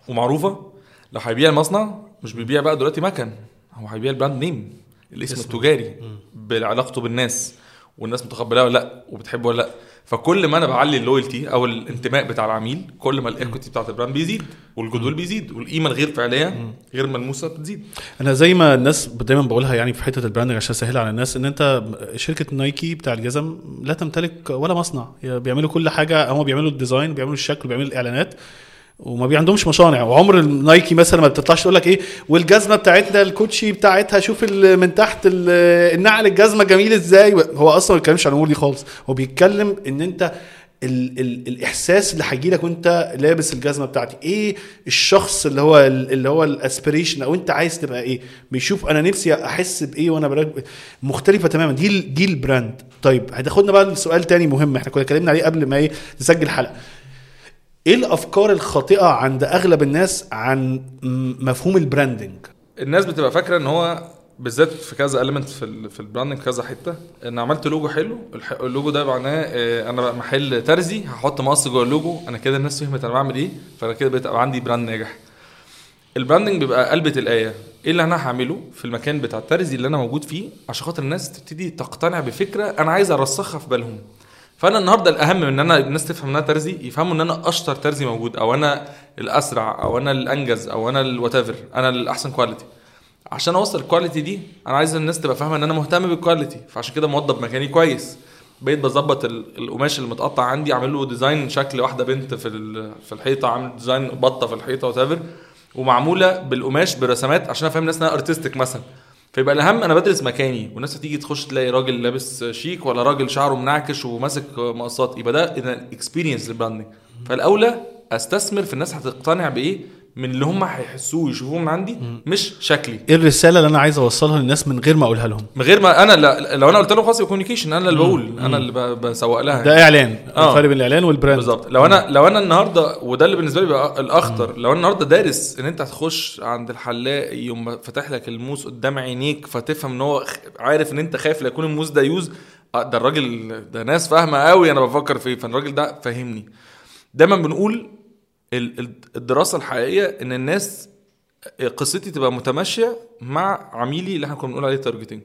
ومعروفة لو هيبيع المصنع مش بيبيع بقى دلوقتي مكن هو هيبيع ال brand name الاسم. التجاري بعلاقته بالناس. والناس متقبلاه ولا لا وبتحبه ولا لا. فكل ما أنا بعلي ال loyalty أو الانتماء بتاع العميل كل ما ال equity بتاعت ال brand بيزيد وال goodwill بيزيد والقيمة الغير فعلية غير ملموسة بتزيد. أنا زي ما الناس دايما بقولها يعني في حتة ال branding عشان اسهلها على الناس إن أنت شركة نايكي بتاع الجزم لا تمتلك ولا مصنع. بيعملوا كل حاجة هم بيعملوا ال design بيعملوا الشكل بيعملوا الإعلانات. وما بي عندهمش مصانع. وعمر النايكي مثلا ما بتطلعش تقول لك إيه والجزمة بتاعتنا الكوتشي بتاعتها شوف من تحت ال- النعل الجزمة جميل إزاي؟ هو أصلا ما بيتكلمش عن الأمور دي خالص. هو بيتكلم إن أنت ال ال الإحساس اللي هيجي لك وأنت لابس الجزمة بتاعتي. إيه الشخص اللي هو ال- اللي هو ال aspiration؟ أو أنت عايز تبقى إيه؟ بيشوف أنا نفسي أحس بإيه وأنا مختلفة تماما. دي دي ال brand. طيب هتاخدنا بقى لسؤال تاني مهم. إحنا كنا اتكلمنا عليه قبل ما إيه نسجل حلقة. إيه الأفكار الخاطئة عند أغلب الناس عن مفهوم البراندنج الناس بتبقى فاكرة إن هو بالذات في كذا المنت في في ال branding كذا حتة. إن عملت لوجو حلو اللوجو ده معناه آه، أنا بقى محل ترزي هحط مقص جوه اللوجو أنا كده الناس فهمت أنا بعمل إيه فأنا كده أبقى عندي brand ناجح. ال branding بيبقى قلبة الآية. إيه اللي أنا هعمله في المكان بتاع الترزي اللي أنا موجود فيه عشان خاطر الناس تبتدي تقتنع بفكرة أنا عايز أرسخها في بالهم؟ فانا النهارده الاهم من ان أنا الناس تفهم إن أنا ترزي يفهموا إن أنا اشطر ترزي موجود أو أنا الاسرع أو أنا الانجز أو أنا ال what أنا الاحسن quality عشان اوصل ال quality دي أنا عايز الناس تبقى فاهمة إن أنا مهتم بال quality فعشان كده موضب مكاني كويس. بقيت بظبط ال- القماش اللي متقطع عندي اعمل له design شكل واحدة بنت في في الحيطة عامل design بطة في الحيطة what ومعمولة بالقماش برسمات عشان أفهم الناس إنها artistic مثلا. فيبقى الأهم أنا بدرس مكاني والناس هتيجي تخش تلاقي راجل لابس شيك ولا راجل شعره منعكش وماسك مقصات. يبقى ده experience لل branding. فالأولى أستثمر في الناس هتقتنع بإيه؟ من اللي هم هيحسوه ويشوفوه من عندي مش شكلي. إيه الرسالة اللي أنا عايز أوصلها للناس من غير ما أقولها لهم؟ من غير ما أنا لا لو أنا قلت لهم خلاص communication أنا اللي بقول أنا اللي بسوق لها. ده إعلان. آه. الفرق بين الإعلان وال brand. بالظبط. لو أنا لو أنا النهارده وده اللي بالنسبة لي بقى الأخطر لو أنا النهارده دارس إن أنت هتخش عند الحلاق يوم فاتح لك الموس قدام عينيك فتفهم إن هو عارف إن أنت خايف لا يكون الموس ده used آه، ده الراجل ده ناس فاهمة قوي أنا بفكر فيه فالراجل ده فاهمني دايما بنقول الدراسة الحقيقية إن الناس قصتي تبقى متماشية مع عميلي اللي إحنا كنا بنقول عليه targeting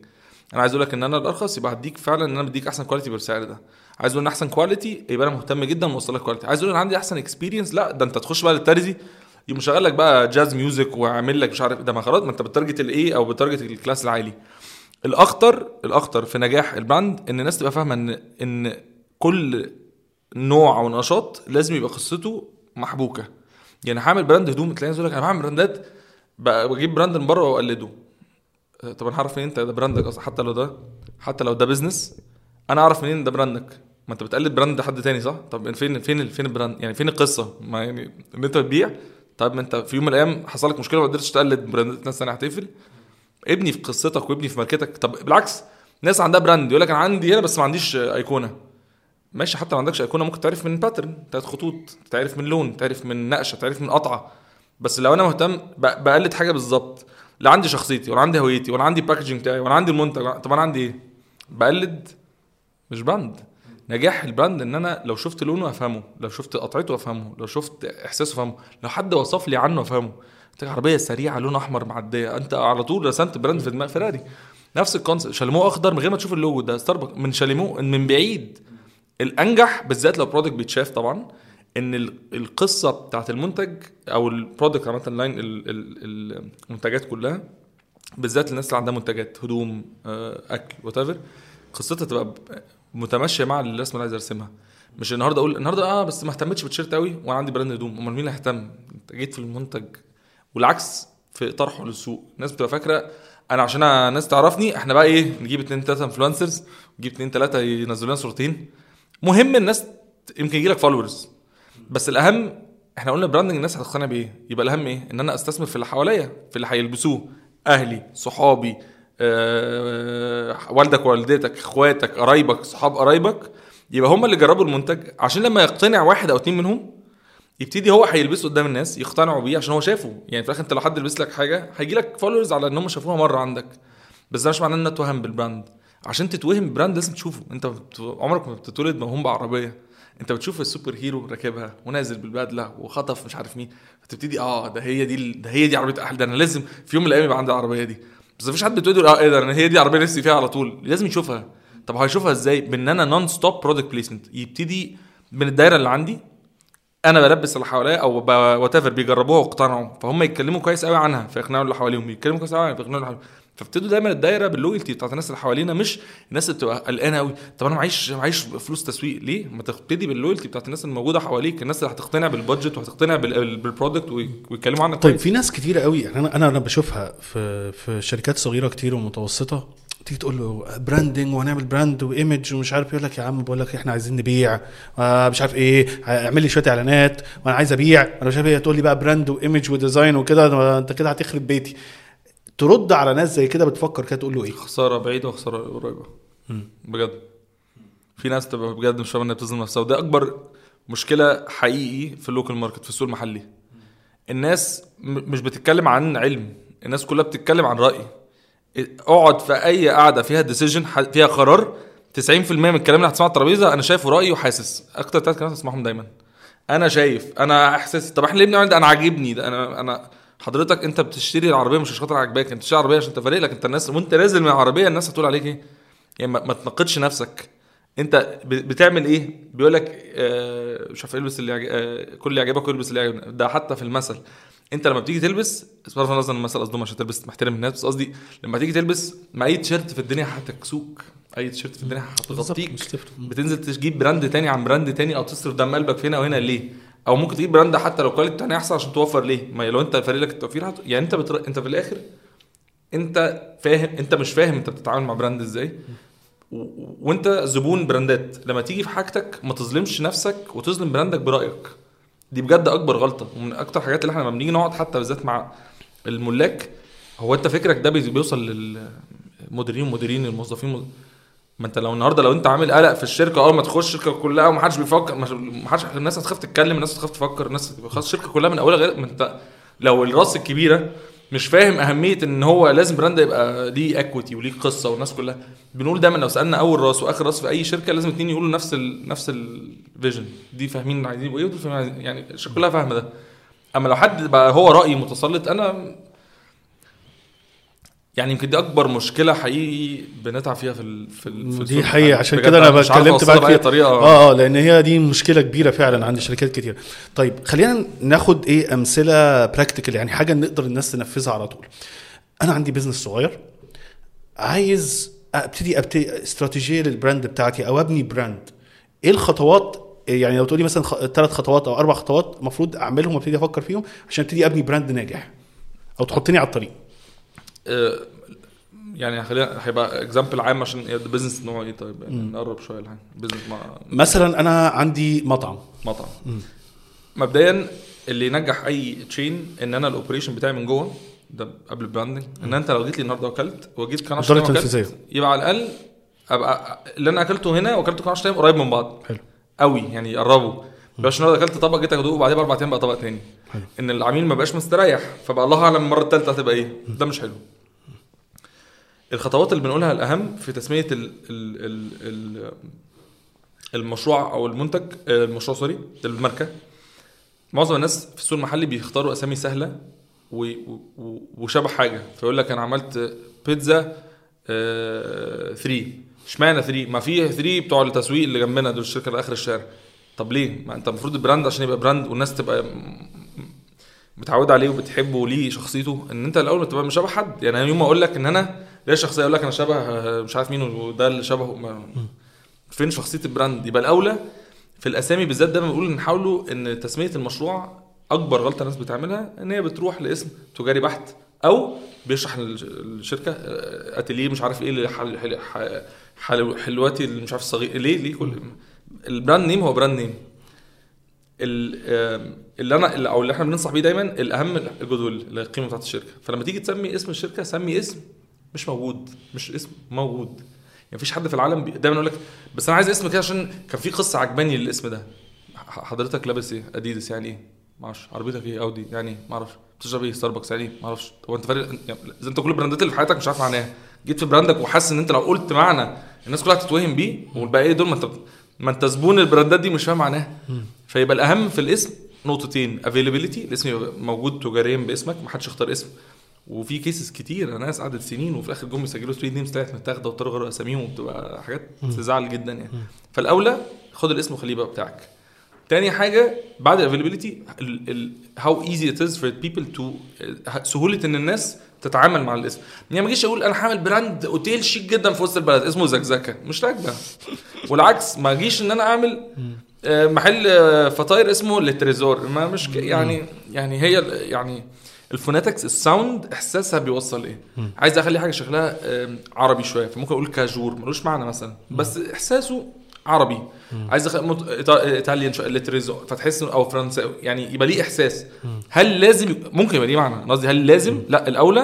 أنا عايز أقول لك إن أنا الأرخص يبقى هديك فعلا إن أنا بديك أحسن quality بالسعر ده. عايز أقول إن أحسن quality يبقى أنا مهتم جدا واوصل لك quality عايز أقول إن عندي أحسن experience لا ده أنت تخش بقى للترزي يقوم مشغل لك بقى jazz music وعامل لك مش عارف ده ما خلاص ما أنت بت target ال A أو بت target ال class العالي. الأخطر الأخطر في نجاح ال brand إن الناس تبقى فاهمة إن إن كل نوع أو نشاط لازم يبقى قصته محبوكة. يعني هعمل brand هدوم تلاقي يقول لك أنا بعمل brand ات بجيب brand من بره وأقلده. آه، طب أنا هعرف منين أنت ده brand ك أصلا؟ حتى لو ده حتى لو ده business أنا أعرف منين ده brand ك؟ ما أنت بتقلد brand حد تاني صح؟ طب فين فين فين ال brand؟ يعني فين القصة؟ ما يعني إن أنت بتبيع طب ما أنت في يوم من الأيام حصل لك مشكلة ما قدرتش تقلد brand ات ناس تانية هتقفل. ابني في قصتك وابني في ماركتك. طب بالعكس ناس عندها brand يقول لك أنا عندي هنا بس ما عنديش آه، icon. ماشي حتى ما عندكش icon ممكن تعرف من pattern بتاعت خطوط تعرف من لون تعرف من نقشة تعرف من قطعة. بس لو أنا مهتم بقلد حاجة بالظبط لا عندي شخصيتي ولا عندي هويتي ولا عندي ال packaging بتاعي ولا عندي المنتج طب أنا عندي إيه؟ بقلد مش brand نجاح ال brand إن أنا لو شفت لونه أفهمه لو شفت قطعته أفهمه لو شفت إحساسه أفهمه لو حد وصف لي عنه أفهمه. انت عربية سريعة لون أحمر معدية. أنت على طول رسمت brand في دماغ فيراري نفس ال concept شاليمو أخضر من غير ما تشوف اللوجو ده. ستاربكس من شاليمو من بعيد. الأنجح بالذات لو product بيتشاف طبعا إن ال- القصة بتاعت المنتج أو ال product عامة ال- المنتجات كلها بالذات الناس اللي عندها منتجات هدوم آه، أكل what قصتها تبقى متماشية مع الرسمة اللي عايز ارسمها مش النهارده أقول النهارده آه بس ما اهتمتش بالتيشيرت قوي وأنا عندي brand هدوم. أمال مين اللي هيهتم؟ أنت جيت في المنتج. والعكس في طرحه للسوق الناس بتبقى فاكرة أنا عشان الناس تعرفني إحنا بقى إيه نجيب اتنين تلاتة influencers نجيب اتنين تلاتة ينزلوا لنا صورتين. مهم الناس يمكن يجي لك followers بس الأهم إحنا قلنا branding الناس هتقتنع بإيه؟ يبقى الأهم إيه؟ إن أنا أستثمر في اللي حواليا في اللي هيلبسوه. أهلي صحابي آه، والدك ووالدتك إخواتك قرايبك صحاب قرايبك يبقى هم اللي جربوا المنتج. عشان لما يقتنع واحد أو اتنين منهم يبتدي هو هيلبسه قدام الناس يقتنعوا بيه عشان هو شافه. يعني في الآخر أنت لو حد لبس لك حاجة هيجي لك followers على إن هم شافوها مرة عندك. بس ده مش معناه إن اتوهم بال brand عشان تتوهم بال brand لازم تشوفه. انت عمرك ما بتتولد موهوم بعربية. انت بتشوف ال superhero راكبها ونازل بالبدله وخطف مش عارف مين فتبتدي آه ده هي دي ده هي دي عربية أحلى. ده أنا لازم في يوم من الأيام يبقى عندي العربية دي. بس مفيش حد بتقول آه إيه ده أنا هي دي عربية نفسي فيها على طول. لازم يشوفها. طب هيشوفها إزاي؟ بإن أنا non-stop product placement يبتدي من الدايرة اللي عندي أنا بلبس اللي حواليا أو whatever بيجربوها واقتنعوا. فهم يتكلموا كويس قوي عنها فيقنعوا اللي حواليهم. يتكلموا كويس قوي عنها فيقنعوا اللي حواليهم. فابتدوا دايما الدايرة بال loyalty بتاعت الناس اللي حوالينا مش الناس اللي بتبقى قلقانة قوي طب أنا معيش معيش فلوس تسويق ليه؟ ما تبتدي بال loyalty بتاعت الناس الموجودة حواليك الناس اللي هتقتنع بال budget وهتقتنع بال- بال product وي- ويتكلموا عنك طيب. في ناس كتيرة قوي يعني أنا أنا بشوفها في في شركات صغيرة كتير ومتوسطة تيجي تقول له branding وهنعمل brand و image ومش عارف يقول لك يا عم بقول لك إحنا عايزين نبيع آه مش عارف إيه اعمل لي شوية إعلانات وأنا عايز أبيع أنا مش عارف إيه تقول لي بقى brand و image و design وكده ده أنت كده هتخرب بيتي ترد على ناس زي كده بتفكر كده تقول له إيه؟ خسارة بعيدة وخسارة قريبة. بجد. في ناس تبقى بجد مش فاهمة إنها بتظلم نفسها وده أكبر مشكلة حقيقي في ال local market في السوق المحلي. الناس مش بتتكلم عن علم الناس كلها بتتكلم عن رأي. اقعد في أي قعدة فيها decision فيها قرار 90% من الكلام اللي هتسمعه على الترابيزة أنا شايفه رايي وحاسس. أكتر ثلاث كلمات هتسمعهم دايما. أنا شايف أنا احساس طب إحنا ليه بنعمل ده أنا عاجبني ده أنا أنا حضرتك انت بتشتري العربية مش عشان خاطر عاجباك انت بتشتري العربيه عشان تفرق لك انت الناس وانت نازل من العربية الناس هتقول عليك إيه؟ يعني ما, تناقضش نفسك. انت بتعمل إيه؟ بيقول لك آه مش عارف البس اللي آه كل اللي يعجبك والبس اللي يعجبك. ده حتى في المثل. انت لما بتيجي تلبس بصرف النظر المثل قصدهم عشان تلبس محترم الناس بس قصدي لما تيجي تلبس ما أي تيشيرت في الدنيا هتكسوك. أي تيشيرت في الدنيا هتغطيك. بتنزل تجيب brand تاني عن brand تاني أو تصرف دم قلبك في هنا وهنا ليه؟ أو ممكن تجيب brand حتى لو quality تاني احسن عشان توفر ليه؟ ما لو أنت فارق لك التوفير هت... يعني أنت بتر... أنت في الآخر أنت فاهم أنت مش فاهم أنت بتتعامل مع brand إزاي. و... وأنت زبون براندات. لما تيجي في حاجتك ما تظلمش نفسك وتظلم brand ك برأيك. دي بجد أكبر غلطة. ومن أكتر الحاجات اللي إحنا لما بنيجي نقعد حتى بالذات مع الملاك هو أنت فكرك ده بي- بيوصل للمديرين ومديرين الموظفين ما انت لو النهارده لو انت عامل قلق في الشركة اول ما تخش الشركة كلها ومحدش بيفكر محدش الناس هتخاف تتكلم الناس هتخاف تفكر الناس خلاص الشركة كلها من أولها غير ما انت لو الراس الكبيرة مش فاهم أهمية إن هو لازم brand يبقى ليه equity وليه قصة والناس كلها. بنقول دايما لو سألنا أول راس وآخر راس في أي شركة لازم اتنين يقولوا نفس ال نفس ال vision دي فاهمين عايزين إيه ودول فاهمين؟ عايزين يعني الشركة كلها فاهمة ده. أما لو حد بقى هو رأي متسلط أنا يعني يمكن دي أكبر مشكلة حقيقي بنتعب فيها في ال في, ال في دي حقيقة. الحالي. عشان كده أنا اتكلمت معاك بأي فيها. طريقة. آه آه لأن هي دي مشكلة كبيرة فعلا عند شركات كتير. طيب خلينا ناخد إيه أمثلة practical يعني حاجة نقدر الناس تنفذها على طول. أنا عندي business صغير. عايز أبتدي ابتدي استراتيجية لل brand بتاعتي أو أبني brand إيه الخطوات؟ يعني لو تقولي مثلا ثلاث خطوات أو أربع خطوات المفروض أعملهم وأبتدي أفكر فيهم عشان أبتدي أبني brand ناجح. أو تحطني على الطريق. يعني خلينا هيبقى example عام عشان ال business نوعه إيه طيب يعني نقرب شوية الحاجة. business مع مثلا أنا عندي مطعم. مطعم. مبدئيا اللي ينجح أي chain إن أنا ال operation بتاعي من جوه ده قبل ال branding إن أنت لو جيت لي النهارده وأكلت وجيت كان 10 إدارة أيام تنفيذية. وأكلت، يبقى على الأقل أبقى اللي أنا أكلته هنا وأكلته كان 10 أيام قريب من بعض. حلو. قوي يعني يقربوا مبقاش النهارده أكلت طبق جيت أدوقه وبعدين بأربع أيام بقى طبق تاني. حلو. إن العميل ما بقاش مستريح فبقى الله أعلم المرة الثالثه هتبقى إيه. ده مش حلو. الخطوات اللي بنقولها الأهم في تسمية ال ال ال ال المشروع أو المنتج آه، المشروع sorry الماركة. معظم الناس في السوق المحلي بيختاروا أسامي سهلة وشبه حاجة. فيقول لك أنا عملت بيتزا 3 اشمعنى 3 ما في 3 بتوع التسويق اللي جنبنا دول الشركة اللي آخر الشارع. طب ليه؟ ما أنت المفروض ال brand عشان يبقى brand والناس تبقى م- متعود عليه وبتحبه وليه شخصيته إن أنت الأول ما تبقى مش شبه حد. يعني يوم ما أقول لك إن أنا ليا شخصيه أقول لك أنا شبه آه، مش عارف مين وده اللي شبهه. ما فين شخصية ال brand يبقى الأولى في الأسامي بالذات دايما بنقول نحاولوا إن تسمية المشروع أكبر غلطة الناس بتعملها إن هي بتروح لاسم تجاري بحت أو بيشرح الشركة آه، اتيليه مش عارف إيه حل حل حلواتي اللي مش عارف الصغير ليه ليه كل ال brand name هو brand name. اللي أنا أو اللي إحنا بننصح بيه دايما الأهم الجدول القيمة بتاعت الشركة. فلما تيجي تسمي اسم الشركة سمي اسم مش موجود مش اسم موجود. يعني مفيش حد في العالم بي... دايما يقول لك بس أنا عايز اسم كده عشان كان في قصة عجباني للاسم ده. حضرتك لابس إيه؟ أديدس يعني إيه؟ ما أعرفش. عربيتك إيه؟ أودي يعني إيه؟ ما أعرفش. بتشرب إيه؟ ستاربكس يعني إيه؟ ما أعرفش. هو أنت فارق يعني إذا أنت كل البراندات اللي في حياتك مش عارف معناها. جيت في brand ك وحاسس إن أنت لو قلت معنى الناس كلها هتتوهم بيه والباقي دول ما أنت ما أنت زبون البراندات دي مش فاهم معناها. فيبقى الأهم في الاسم نقطتين. availability الاسم يبقى موجود تجاريا باسمك ما حدش اختار اسم. وفي cases كتير ناس قعدت سنين وفي الآخر جم يسجلوا trade names طلعت متاخدة واضطروا يغيروا اساميهم وبتبقى حاجات تزعل جدا يعني. فالأولى خد الاسم وخليه بقى بتاعك. تاني حاجة بعد ال availability how easy it is for people to سهولة إن الناس تتعامل مع الاسم. يعني ما أجيش أقول أنا هعمل brand أوتيل شيك جدا في وسط البلد اسمه زكزكة. مش راكبه والعكس ما أجيش إن أنا أعمل آه، محل آه، فطاير اسمه Le Trésor. ما مش يعني يعني هي يعني ال phonetics ال sound إحساسها بيوصل إيه؟ عايز أخلي حاجة شكلها عربي شوية فممكن أقول كاجور ملوش معنى مثلا بس إحساسه عربي. عايز أخ... مت... إيطا- إيطاليان Le Trésor فتحس أو فرنساوي يعني يبقى ليه إحساس. هل لازم ممكن يبقى ليه معنى؟ قصدي هل لازم؟ لا الأولى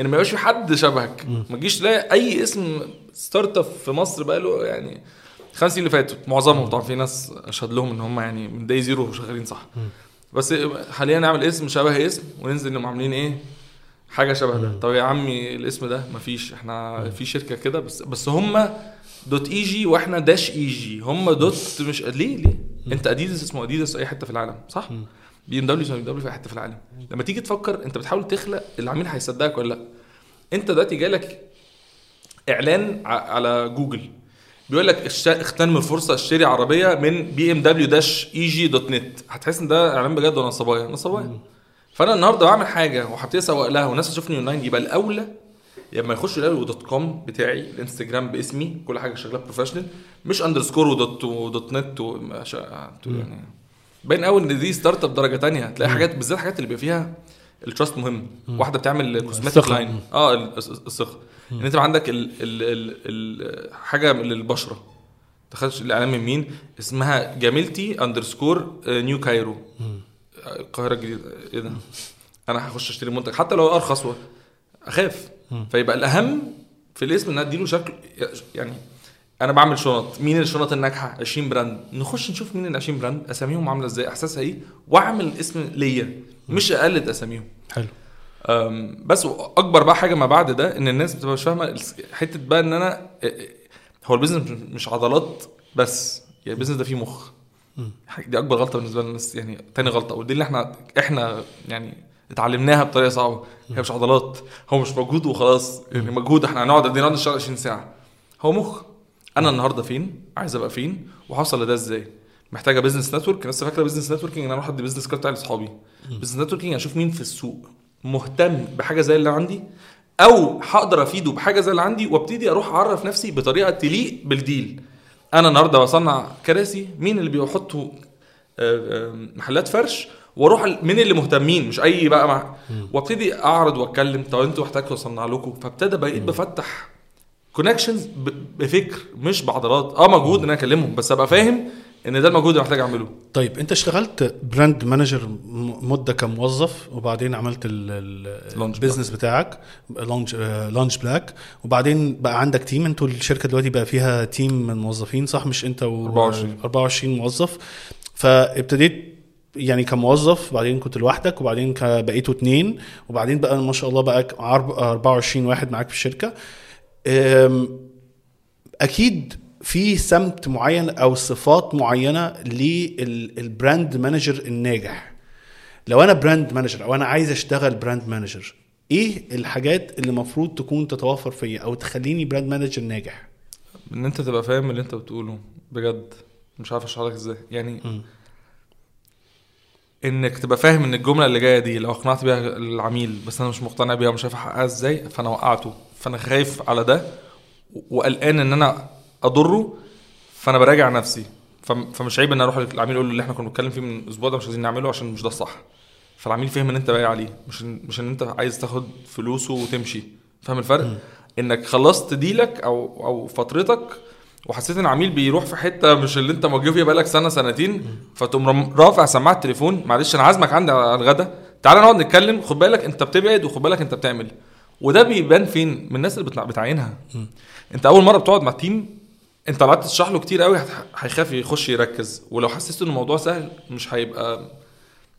إن ما يبقاش في حد شبهك. ما تجيش تلاقي أي اسم startup في مصر بقى له يعني خمس سنين اللي فاتوا معظمهم طبعا في ناس اشهد لهم إن هم يعني من day zero شغالين صح. بس حاليا نعمل اسم شبه اسم وننزل انهم عاملين إيه؟ حاجة شبه ده. طب يا عمي الاسم ده؟ مفيش. إحنا في شركة كده بس بس هم dot eg وإحنا dash eg. هم dot مش ليه؟ ليه؟ أنت أديداس اسمه أديداس في أي حتة في العالم صح؟ بي إم دبليو اسمه بي إم دبليو في أي حتة في العالم. لما تيجي تفكر أنت بتحاول تخلق العميل هيصدقك ولا لأ؟ أنت دلوقتي جالك إعلان على جوجل. بيقول لك اغتنم الفرصه اشتري عربية من بي ام دبليو dash eg dot net هتحس إن ده إعلان بجد ولا نصباية نصباية فأنا النهارده بعمل حاجة وهبتدي أسوق لها والناس تشوفني أونلاين يبقى الأولى لما يخشوا يلاقوا dot com بتاعي الإنستجرام باسمي كل حاجة شغالة professional مش underscore و dot و dot net يعني باين قوي إن دي startup درجة تانية. هتلاقي حاجات بالذات الحاجات اللي بيبقى فيها ال trust مهم. واحدة بتعمل cosmetic. line آه ال- الثقة. إن أنت عندك ال ال ال ال حاجة للبشره تخيل الاعلان من مين؟ اسمها جميلتي underscore New Cairo. القاهرة الجديدة. إيه ده؟ أنا هخش أشتري منتج. حتى لو أرخص و- أخاف. فيبقى الأهم في الاسم إن أديله شكل يعني أنا بعمل شنط. مين الشنط الناجحة؟ 20 brand. نخش نشوف مين ال 20 brand أساميهم عاملة إزاي إحساسها إيه وأعمل اسم ليا. مش أقلد أساميهم. حلو. بس أكبر بقى حاجة ما بعد ده إن الناس بتبقى مش فاهمة حتة بقى إن أنا إيه- إيه، هو ال business مش- عضلات بس يعني ال business ده فيه مخ. دي أكبر غلطة بالنسبة للناس يعني تاني غلطة ودي اللي إحنا إحنا يعني اتعلمناها بطريقة صعبة. هي مش عضلات هو مش مجهود وخلاص. يعني مجهود إحنا هنقعد قد إيه؟ نقعد نشتغل 20 ساعة. هو مخ. أنا النهارده فين؟ عايز أبقى فين؟ وهوصل لده إزاي؟ محتاجة business network الناس فاكرة business networking إن أنا أروح ادي business card بتاعي لأصحابي. business networking أشوف مين في السوق. مهتم بحاجة زي اللي عندي أو هقدر أفيده بحاجة زي اللي عندي وأبتدي أروح أعرف نفسي بطريقة تليق بال deal. أنا النهارده بصنع كراسي مين اللي بيحطوا آه، آه، محلات فرش وأروح مين اللي مهتمين؟ مش أي بقى مع وأبتدي أعرض وأتكلم طب أنتوا احتاجتوا أصنع لكم؟ فابتدى بقيت بفتح connections بفكر مش بعضلات. آه مجهود إن أنا أكلمهم بس أبقى فاهم إن ده المجهود اللي محتاج أعمله. طيب أنت اشتغلت brand manager مدة كموظف وبعدين عملت ال business بتاعك long long back وبعدين بقى عندك team أنتوا الشركة دلوقتي بقى فيها team من موظفين صح؟ مش أنت و 24. 24 موظف. فابتديت يعني كموظف وبعدين كنت لوحدك وبعدين بقيتوا اتنين وبعدين بقى ما شاء الله بقى عرب- 24 واحد معاك في الشركة. أكيد في سمت معين أو صفات معينة لل brand manager الناجح. لو أنا brand manager أو أنا عايز أشتغل brand manager إيه الحاجات اللي المفروض تكون تتوفر فيا أو تخليني brand manager ناجح؟ إن أنت تبقى فاهم اللي أنت بتقوله بجد. مش عارف أشرح لك إزاي. يعني مم. إنك تبقى فاهم إن الجملة اللي جاية دي لو اقنعت بيها العميل بس أنا مش مقتنع بيها ومش عارف أحققها إزاي فأنا وقعته. فأنا خايف على ده وقلقان إن أنا أضره فأنا براجع نفسي. فم- فمش عيب إن أروح للعميل أقول له اللي إحنا كنا بنتكلم فيه من أسبوع ده مش عايزين نعمله عشان مش ده الصح. فالعميل فهم إن أنت باقي عليه مش مش إن أنت عايز تاخد فلوسه وتمشي. فاهم الفرق؟ إنك خلصت ديلك أو أو فترتك وحسيت إن العميل بيروح في حتة مش اللي أنت موجه فيها بقالك سنة سنتين فتقوم رافع سماعة التليفون معلش أنا عازمك عندي على الغدا. تعالى نقعد نتكلم خد بالك أنت بتبعد وخد بالك أنت بتعمل. وده بيبان فين؟ من الناس اللي بتع- بتعينها. أنت أول مرة بتقعد مع team انت لو قعدت تشرح له كتير قوي هيخاف يخش يركز ولو حسيت إن الموضوع سهل مش هيبقى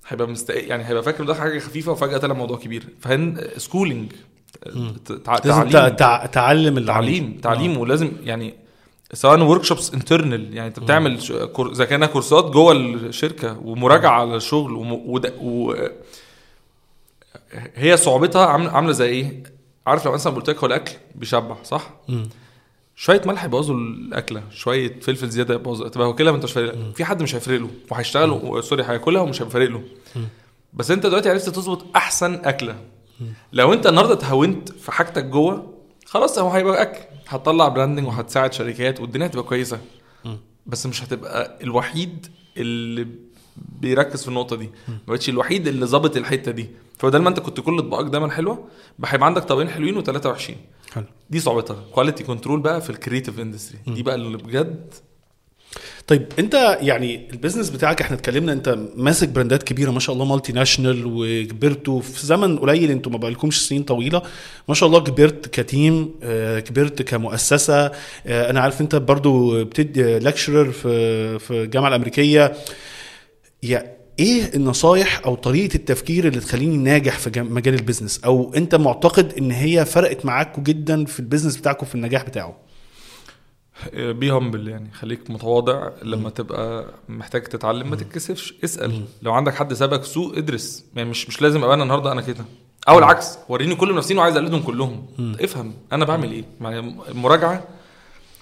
هيبقى مستق... يعني هيبقى فاكر ده حاجة خفيفة وفجأة طلع موضوع كبير فهن schooling تع... تعليم تع... تعلم. تعليم تعليم ولازم يعني سواء workshops internal يعني انت بتعمل كور- إذا كانها كورسات جوه الشركة ومراجعة على الشغل وم... وده... و... هي صعوبتها عامله عاملة زي إيه؟ عارف لو مثلا قلت لك هو الأكل بيشبع صح؟ مم. شوية ملح يبوظوا الأكلة شوية فلفل زيادة يبوظوا تبقى واكلها ما انتش فارق في حد مش هيفرق له وهيشتغل و- sorry هياكلها ومش هيبقى فارق له. بس أنت دلوقتي عرفت تظبط أحسن أكلة. لو أنت النهارده اتهونت في حاجتك جوه خلاص هو هيبقى أكل. هتطلع branding وهتساعد شركات والدنيا هتبقى كويسة. بس مش هتبقى الوحيد اللي بيركز في النقطة دي. ما بقتش الوحيد اللي ظابط الحتة دي. فبدل ما انت كنت كل اطباقك دايما حلوة هيبقى عندك طبقين حلوين وثلاثه وحشين حلو. دي صعوبتها. quality control بقى في ال creative industry دي بقى اللي بجد طيب انت يعني ال business بتاعك إحنا اتكلمنا انت ماسك brand ات كبيرة ما شاء الله multinational وكبرتوا في زمن قليل أنتوا ما بقالكمش سنين طويلة. ما شاء الله كبرت ك team آه، كبرت كمؤسسة. آه، أنا عارف انت برضو بتدي lecturer في في الجامعة الأمريكية. يا إيه النصايح أو طريقة التفكير اللي تخليني ناجح في مجال ال business أو أنت معتقد إن هي فرقت معاكوا جدا في ال business بتاعكم في النجاح بتاعه؟ be humble يعني. خليك متواضع. لما تبقى محتاج تتعلم ما تتكسفش. اسأل. لو عندك حد سابك سوق ادرس. يعني مش مش لازم أبقى أنا النهارده أنا كده. أو العكس وريني كل منافسين وعايز أقلدهم كلهم. افهم أنا بعمل إيه. يعني المراجعه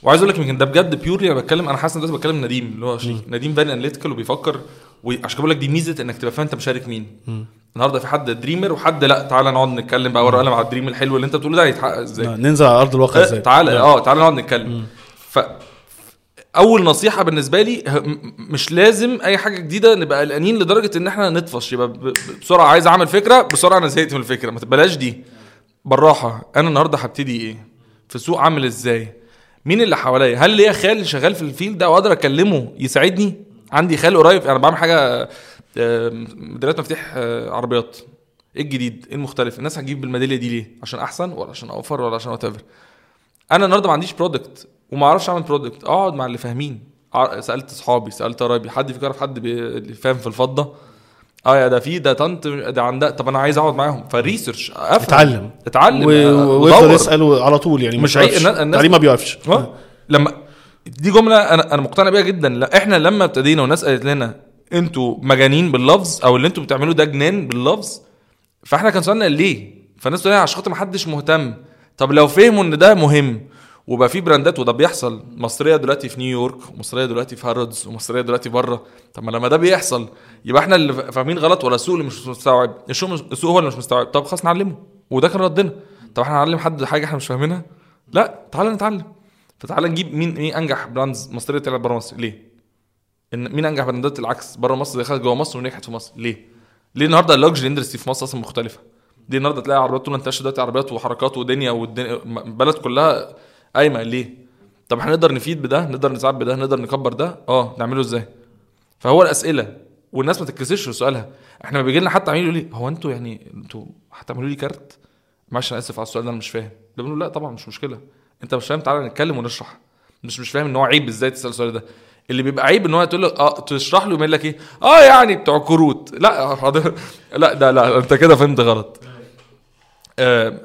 وعايز أقول لك يمكن ده بجد purely أنا بتكلم أنا حاسس إن دلوقتي بتكلم نديم. اللي هو شريك نديم very analytical وبيفكر وعشان بقول لك دي ميزة إنك تبقى فاهم أنت مشارك مين. النهارده في حد dreamer وحد لأ تعالى نقعد نتكلم بقى ورقه قلم على ال dream الحلو اللي أنت بتقوله ده هيتحقق إزاي. ننزل على أرض الواقع إزاي؟ تعالى آه تعالى نقعد نتكلم. ف أول نصيحة بالنسبة لي م- مش لازم أي حاجة جديدة نبقى قلقانين لدرجة إن إحنا نطفش. يبقى بسرعة عايز أعمل فكرة بسرعة أنا زهقت من الفكرة. ما تبلاش دي. بالراحة أنا النهارده هبتدي إيه؟ في سوق عامل إزاي؟ مين اللي حواليا؟ هل ليا خال شغال في ال field ده وأقدر أكلمه يساعدني؟ عندي خال قريب أنا بعمل حاجة ميداليات مفاتيح آه، عربيات. إيه الجديد؟ إيه المختلف؟ الناس هتجيب بالميداليه دي ليه؟ عشان أحسن ولا عشان أوفر ولا عشان what أنا النهارده ما عنديش product وما أعرفش أعمل product أقعد مع اللي فاهمين. سألت أصحابي سألت قرايبي حد فيكم يعرف حد فاهم في الفضة. آه يا ده في ده طنط ده عندها طب أنا عايز أقعد معاهم. ف research أفهم. اتعلم. اتعلم. و- آه، ويفضل ودور. يسأل على طول يعني مش الناس- التعليم ما بيوقفش لما دي جملة أنا أنا مقتنع بيها جدا. لا إحنا لما ابتدينا والناس قالت لنا أنتوا مجانين باللفظ أو اللي أنتوا بتعملوه ده جنان باللفظ فإحنا كان سؤالنا ليه؟ فالناس تقول عشان خاطر ما حدش مهتم. طب لو فهموا إن ده مهم وبقى في براندات وده بيحصل مصرية دلوقتي في نيويورك ومصريه دلوقتي في هارودز ومصريه دلوقتي بره طب ما لما ده بيحصل يبقى إحنا اللي فاهمين غلط ولا السوق اللي مش مستوعب؟ السوق هو اللي مش مستوعب. طب خلاص نعلمه. وده كان ردنا. طب إحنا هنعلم حد حاجة إحنا مش فاهمينها؟ لا تعالى نتعلم. فتعالى نجيب مين مين أنجح brands مصرية طلعت بره مصر ليه؟ إن مين أنجح brand ات العكس بره مصر دخلت جوه مصر ونجحت في مصر ليه؟ ليه النهارده ال luxury industry في مصر أصلا مختلفة؟ ليه النهارده تلاقي عربيات طول انتشر دلوقتي عربيات وحركات ودنيا والدنيا البلد كلها قايمة ليه؟ طب إحنا نقدر نفيد بده نقدر نساعد بده نقدر نكبر ده آه نعمله إزاي؟ فهو الأسئلة والناس ما تتكسفش في سؤالها إحنا ما بيجي لنا حتى عميل يقول لي هو أنتوا يعني أنتوا هتعملوا لي كارت؟ معلش أنا آسف على السؤال ده أنا مش فاهم بنقول لا طبعا مش مشكلة انت مش فاهم تعالى نتكلم ونشرح. مش مش فاهم إن هو عيب إزاي تسأل السؤال ده. اللي بيبقى عيب إن هو تقول له آه تشرح له يقول لك إيه؟ آه يعني بتوع كروت. لا حاضر. لا ده لا أنت كده فهمت غلط. آه،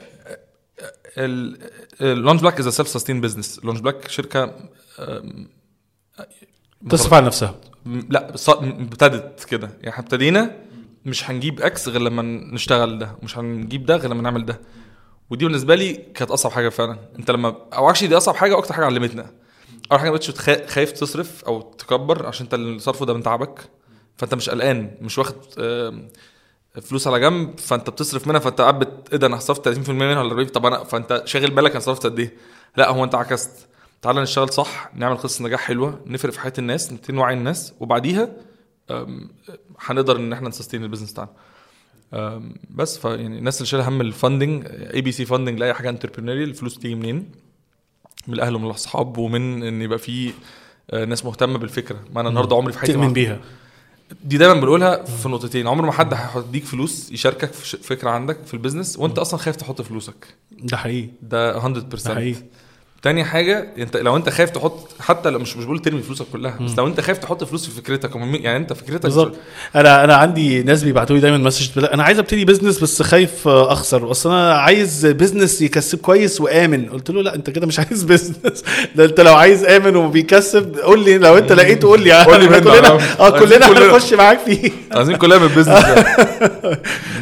ال Long Black is self sustain business Long Black شركة آم، تصرف على نفسها. لا ابتدت كده. يعني إحنا ابتدينا مش هنجيب إكس غير لما نشتغل ده مش هنجيب ده غير لما نعمل ده. ودي بالنسبة لي كانت أصعب حاجة فعلا. أنت لما أو عشان دي أصعب حاجة وأكتر حاجة علمتنا. أول حاجة ما خايف تصرف أو تكبر عشان أنت اللي صرفه ده من تعبك. فأنت مش قلقان مش واخد فلوس على جنب فأنت بتصرف منها فأنت قاعد إيه ده أنا صرفت 30% منها ولا 40 طب أنا فأنت شاغل بالك أنا صرفت قد إيه؟ لا هو أنت عكست. تعالى نشتغل صح نعمل قصة نجاح حلوة نفرق في حياة الناس نبتدي نوعي الناس وبعديها هنقدر إن إحنا ن sustain ال business بتاعنا. بس فيعني الناس اللي شايلة هم ال funding ABC funding لأي حاجة entrepreneurial الفلوس تيجي منين؟ من الأهل ومن الأصحاب ومن إن يبقى في آه، ناس مهتمة بالفكرة. ما أنا النهارده عمري في حياتي تؤمن بيها. دي دايما بنقولها في نقطتين. عمر ما حد هيديك فلوس يشاركك في فكرة عندك في ال business وأنت أصلا خايف تحط فلوسك. ده حقيقي. ده 100% ده حقيقي. تاني حاجة انت لو انت خايف تحط حتى لو مش مش بقول ترمي فلوسك كلها بس لو انت خايف تحط فلوس في فكرتك يعني انت فكرتك بالظبط. أنا أنا عندي ناس بيبعتوا لي دايما message أنا عايز أبتدي business بس خايف آه، أخسر اصل أنا عايز business يكسب كويس وآمن. قلت له لا أنت كده مش عايز business ده أنت لو عايز آمن وبيكسب قول لي لو أنت لقيته قول لي. قول لي كلنا. آه كلنا كلنا. هنخش معاك فيه. عايزين كلها من ال business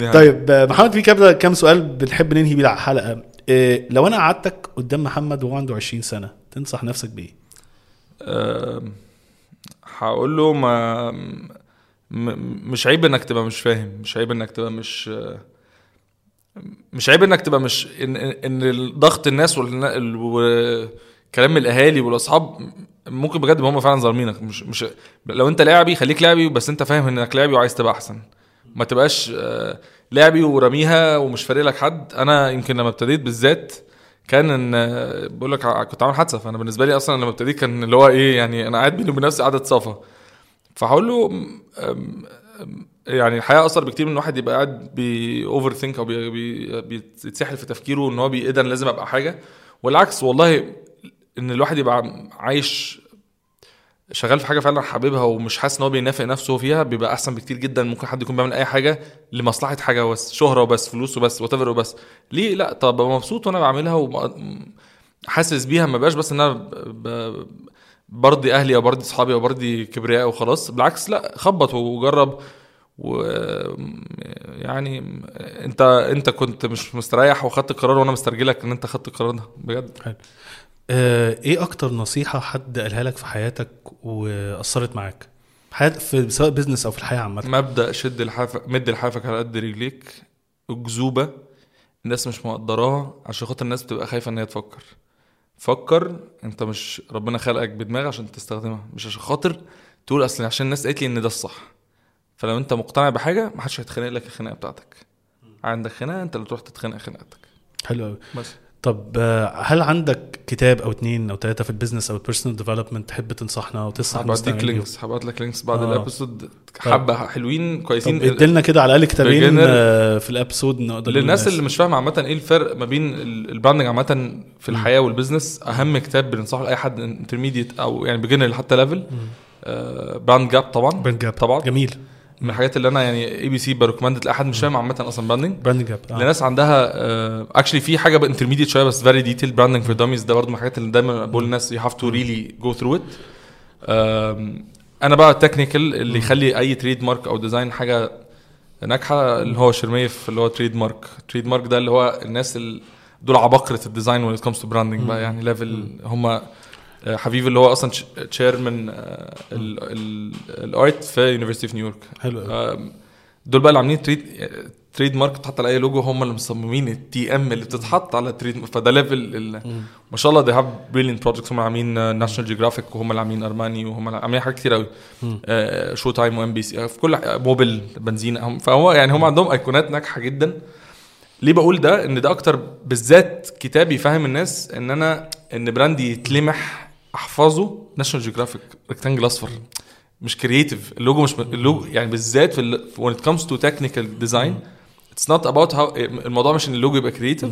يعني. طيب محمد في كام كام سؤال بنحب ننهي بيه الحلقة؟ إيه لو أنا قعدتك قدام محمد وهو عنده 20 سنة تنصح نفسك بإيه؟ آم، هقول له ما مش عيب إنك تبقى مش فاهم مش عيب إنك تبقى مش مش عيب إنك تبقى مش إن إن ضغط الناس وكلام الأهالي والأصحاب ممكن بجد هم فعلا ظالمينك مش مش لو أنت لاعبي خليك لاعبي بس أنت فاهم إنك لاعبي وعايز تبقى أحسن ما تبقاش لاعبي ورميها ومش فارق لك حد. أنا يمكن لما ابتديت بالذات كان إن بقول لك كنت عامل حادثة. فأنا بالنسبة لي أصلا لما ابتديت كان اللي هو إيه يعني أنا قاعد بيني وبين نفسي قعده صفا فهقول له يعني الحياة أصلا بكتير من الواحد يبقى قاعد بي overthink أو بي بي بيتسحل في تفكيره إن هو إيه لازم أبقى حاجة. والعكس والله إن الواحد يبقى عايش شغال في حاجة فعلا حاببها ومش حاسس إن هو بينافق نفسه فيها بيبقى أحسن بكتير جدا. ممكن حد يكون بيعمل أي حاجة لمصلحة حاجة بس شهرة وبس فلوس وبس وات وبس. ليه؟ لأ طب مبسوط وأنا بعملها وحاسس بيها. ما بقاش بس إن أنا برضي أهلي أو برضي أصحابي أو برضي كبرياء وخلاص. بالعكس لأ خبط وجرب و يعني أنت أنت كنت مش مستريح وخدت القرار وأنا مسترجلك إن أنت خدت القرار ده. بجد. آه، إيه أكتر نصيحة حد قالها لك في حياتك وأثرت معاك؟ حياة في سواء بزنس أو في الحياة عامة. مبدأ شد لحافك مد لحافك على قد رجليك اكذوبه الناس مش مقدراها عشان خاطر الناس بتبقى خايفة إن هي تفكر. فكر أنت مش ربنا خلقك بدماغ عشان تستخدمها مش عشان خاطر تقول أصل عشان الناس قالت لي إن ده الصح. فلو أنت مقتنع بحاجة محدش هيتخانق لك الخناقة بتاعتك. عندك خناقة أنت اللي تروح تتخانق خناقتك. حلو قوي طب آه، هل عندك كتاب أو اتنين أو تلاتة في ال business أو ال personal development تحب تنصحنا وتنصح هبعت؟ links هبعت لك links بعد آه. ال episode حبة حلوين كويسين. طب اديلنا كده على الأقل كتابين. آه، في ال episode نقدر للناس اللي مش فاهمه عامة إيه الفرق ما بين ال- ال branding عامة في الحياة وال business أهم كتاب بننصحه لأي حد intermediate أو يعني beginner حتى level Brand Gap طبعا. Brand Gap طبعا. جميل. من الحاجات اللي أنا يعني ABC recommended لاي حد مش فاهم عامة أصلا branding Brand Gap آه. لناس عندها actually في حاجة intermediate شوية بس very detail Branding for Dummies ده برضه من الحاجات اللي دايما بقول للناس you have to really go through it أنا بقى ال technical اللي يخلي أي trademark أو design حاجة ناجحة اللي هو Chermayeff اللي هو trademark trademark ده اللي هو الناس اللي دول عباقرة ال design when comes to branding بقى يعني level هم حبيبي اللي هو أصلا chairman ال art في university في نيويورك حلو دول بقى اللي عاملين trade trademark بتحط على أي لوجو هم اللي مصممين ال TM اللي بتتحط على trade فده level ما شاء الله they have brilliant projects. هم عاملين National Geographic وهم اللي عاملين Armani وهم اللي عاملين حاجات كتير قوي Showtime و NBC في كل Mobil بنزين فهو يعني هم عندهم ايقونات ناجحة جدا. ليه بقول ده؟ إن ده أكتر بالذات كتاب يفهم الناس إن أنا إن brand ي يتلمح احفظه National Geographic rectangle اصفر مش creative ال logo مش اللوجو يعني بالذات في ال- when it comes to technical design it's not about how الموضوع مش إن اللوجو يبقى creative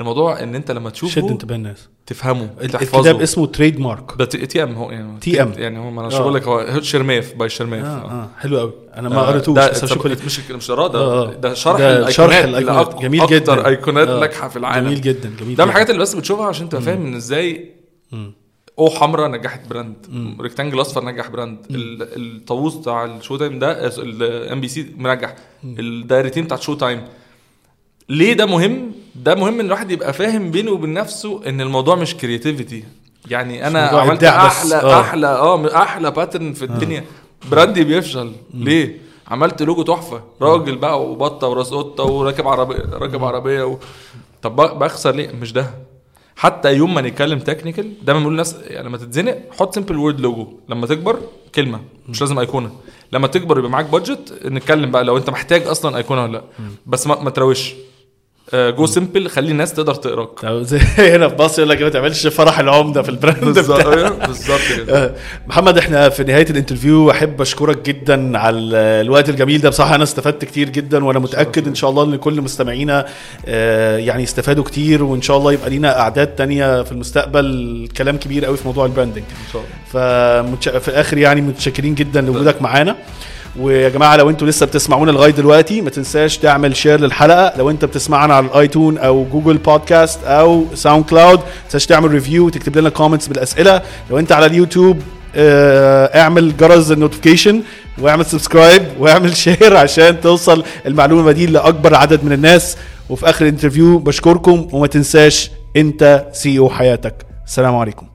الموضوع إن أنت لما شد تشوفه انتباه الناس تفهمه الكتاب تحفظه اسمه trademark ده TM هو يعني TM. يعني هو ما أنا آه. مش بقول لك هو Chermayeff by Chermayeff آه آه. آه حلو قوي أنا ما آه، قريتوش ده بس مش مش ده آه، آه. ده شرح ده الأيقونات شرح. أك- جميل أكتر جدا. أيقونات آه. ناجحة في العالم جميل جدا جميل ده من. الحاجات اللي بس بتشوفها عشان تبقى فاهم إن إزاي. أو حمراء نجحت brand rectangle أصفر نجح brand. ال- الطاووس بتاع ال Showtime ده ال NBC منجح. الدايرتين بتاعت Showtime ليه ده مهم؟ ده مهم إن الواحد يبقى فاهم بينه وبين نفسه إن الموضوع مش creativity يعني أنا عملت. أحلى آه. أحلى آه أحلى pattern في الدنيا. brand ي بيفشل. ليه؟ عملت لوجو تحفة. راجل بقى وبطة وراس قطة وراكب عربيه راكب عربية و... طب بخسر ليه؟ مش ده. حتى يوم ما نتكلم technical دايما بنقول للناس يعني لما تتزنق حط simple word logo لما تكبر كلمة. مش لازم ايقونه لما تكبر يبقى معاك budget نتكلم بقى لو انت محتاج أصلا ايقونه ولا لأ. بس ما, ما تروش. آه، go simple خلي الناس تقدر تقراك طب زي هنا في مصر يقول لك ما تعملش فرح العمدة في ال brand بالظبط. أيوة، بالظبط كده. آه، محمد إحنا في نهاية ال interview أحب أشكرك جدا على الوقت الجميل ده. بصراحة أنا استفدت كتير جدا وأنا متأكد إن شاء الله إن كل مستمعينا آه، يعني استفادوا كتير وإن شاء الله يبقى لينا أعداد تانية في المستقبل. كلام كبير قوي في موضوع ال branding. إن شاء الله. فمتش... في الآخر يعني متشكرين جدا لوجودك معانا. ويا جماعة لو أنتوا لسه بتسمعونا لغاية دلوقتي ما تنساش تعمل share للحلقة. لو انت بتسمعنا على ال iTunes أو Google Podcast أو SoundCloud ما تنساش تعمل review وتكتب لنا comments بالأسئلة. لو انت على اليوتيوب آه، اعمل جرس ال notification واعمل subscribe واعمل share عشان توصل المعلومة دي لأكبر عدد من الناس. وفي آخر ال interview بشكركم وما تنساش انت CEO حياتك. السلام عليكم.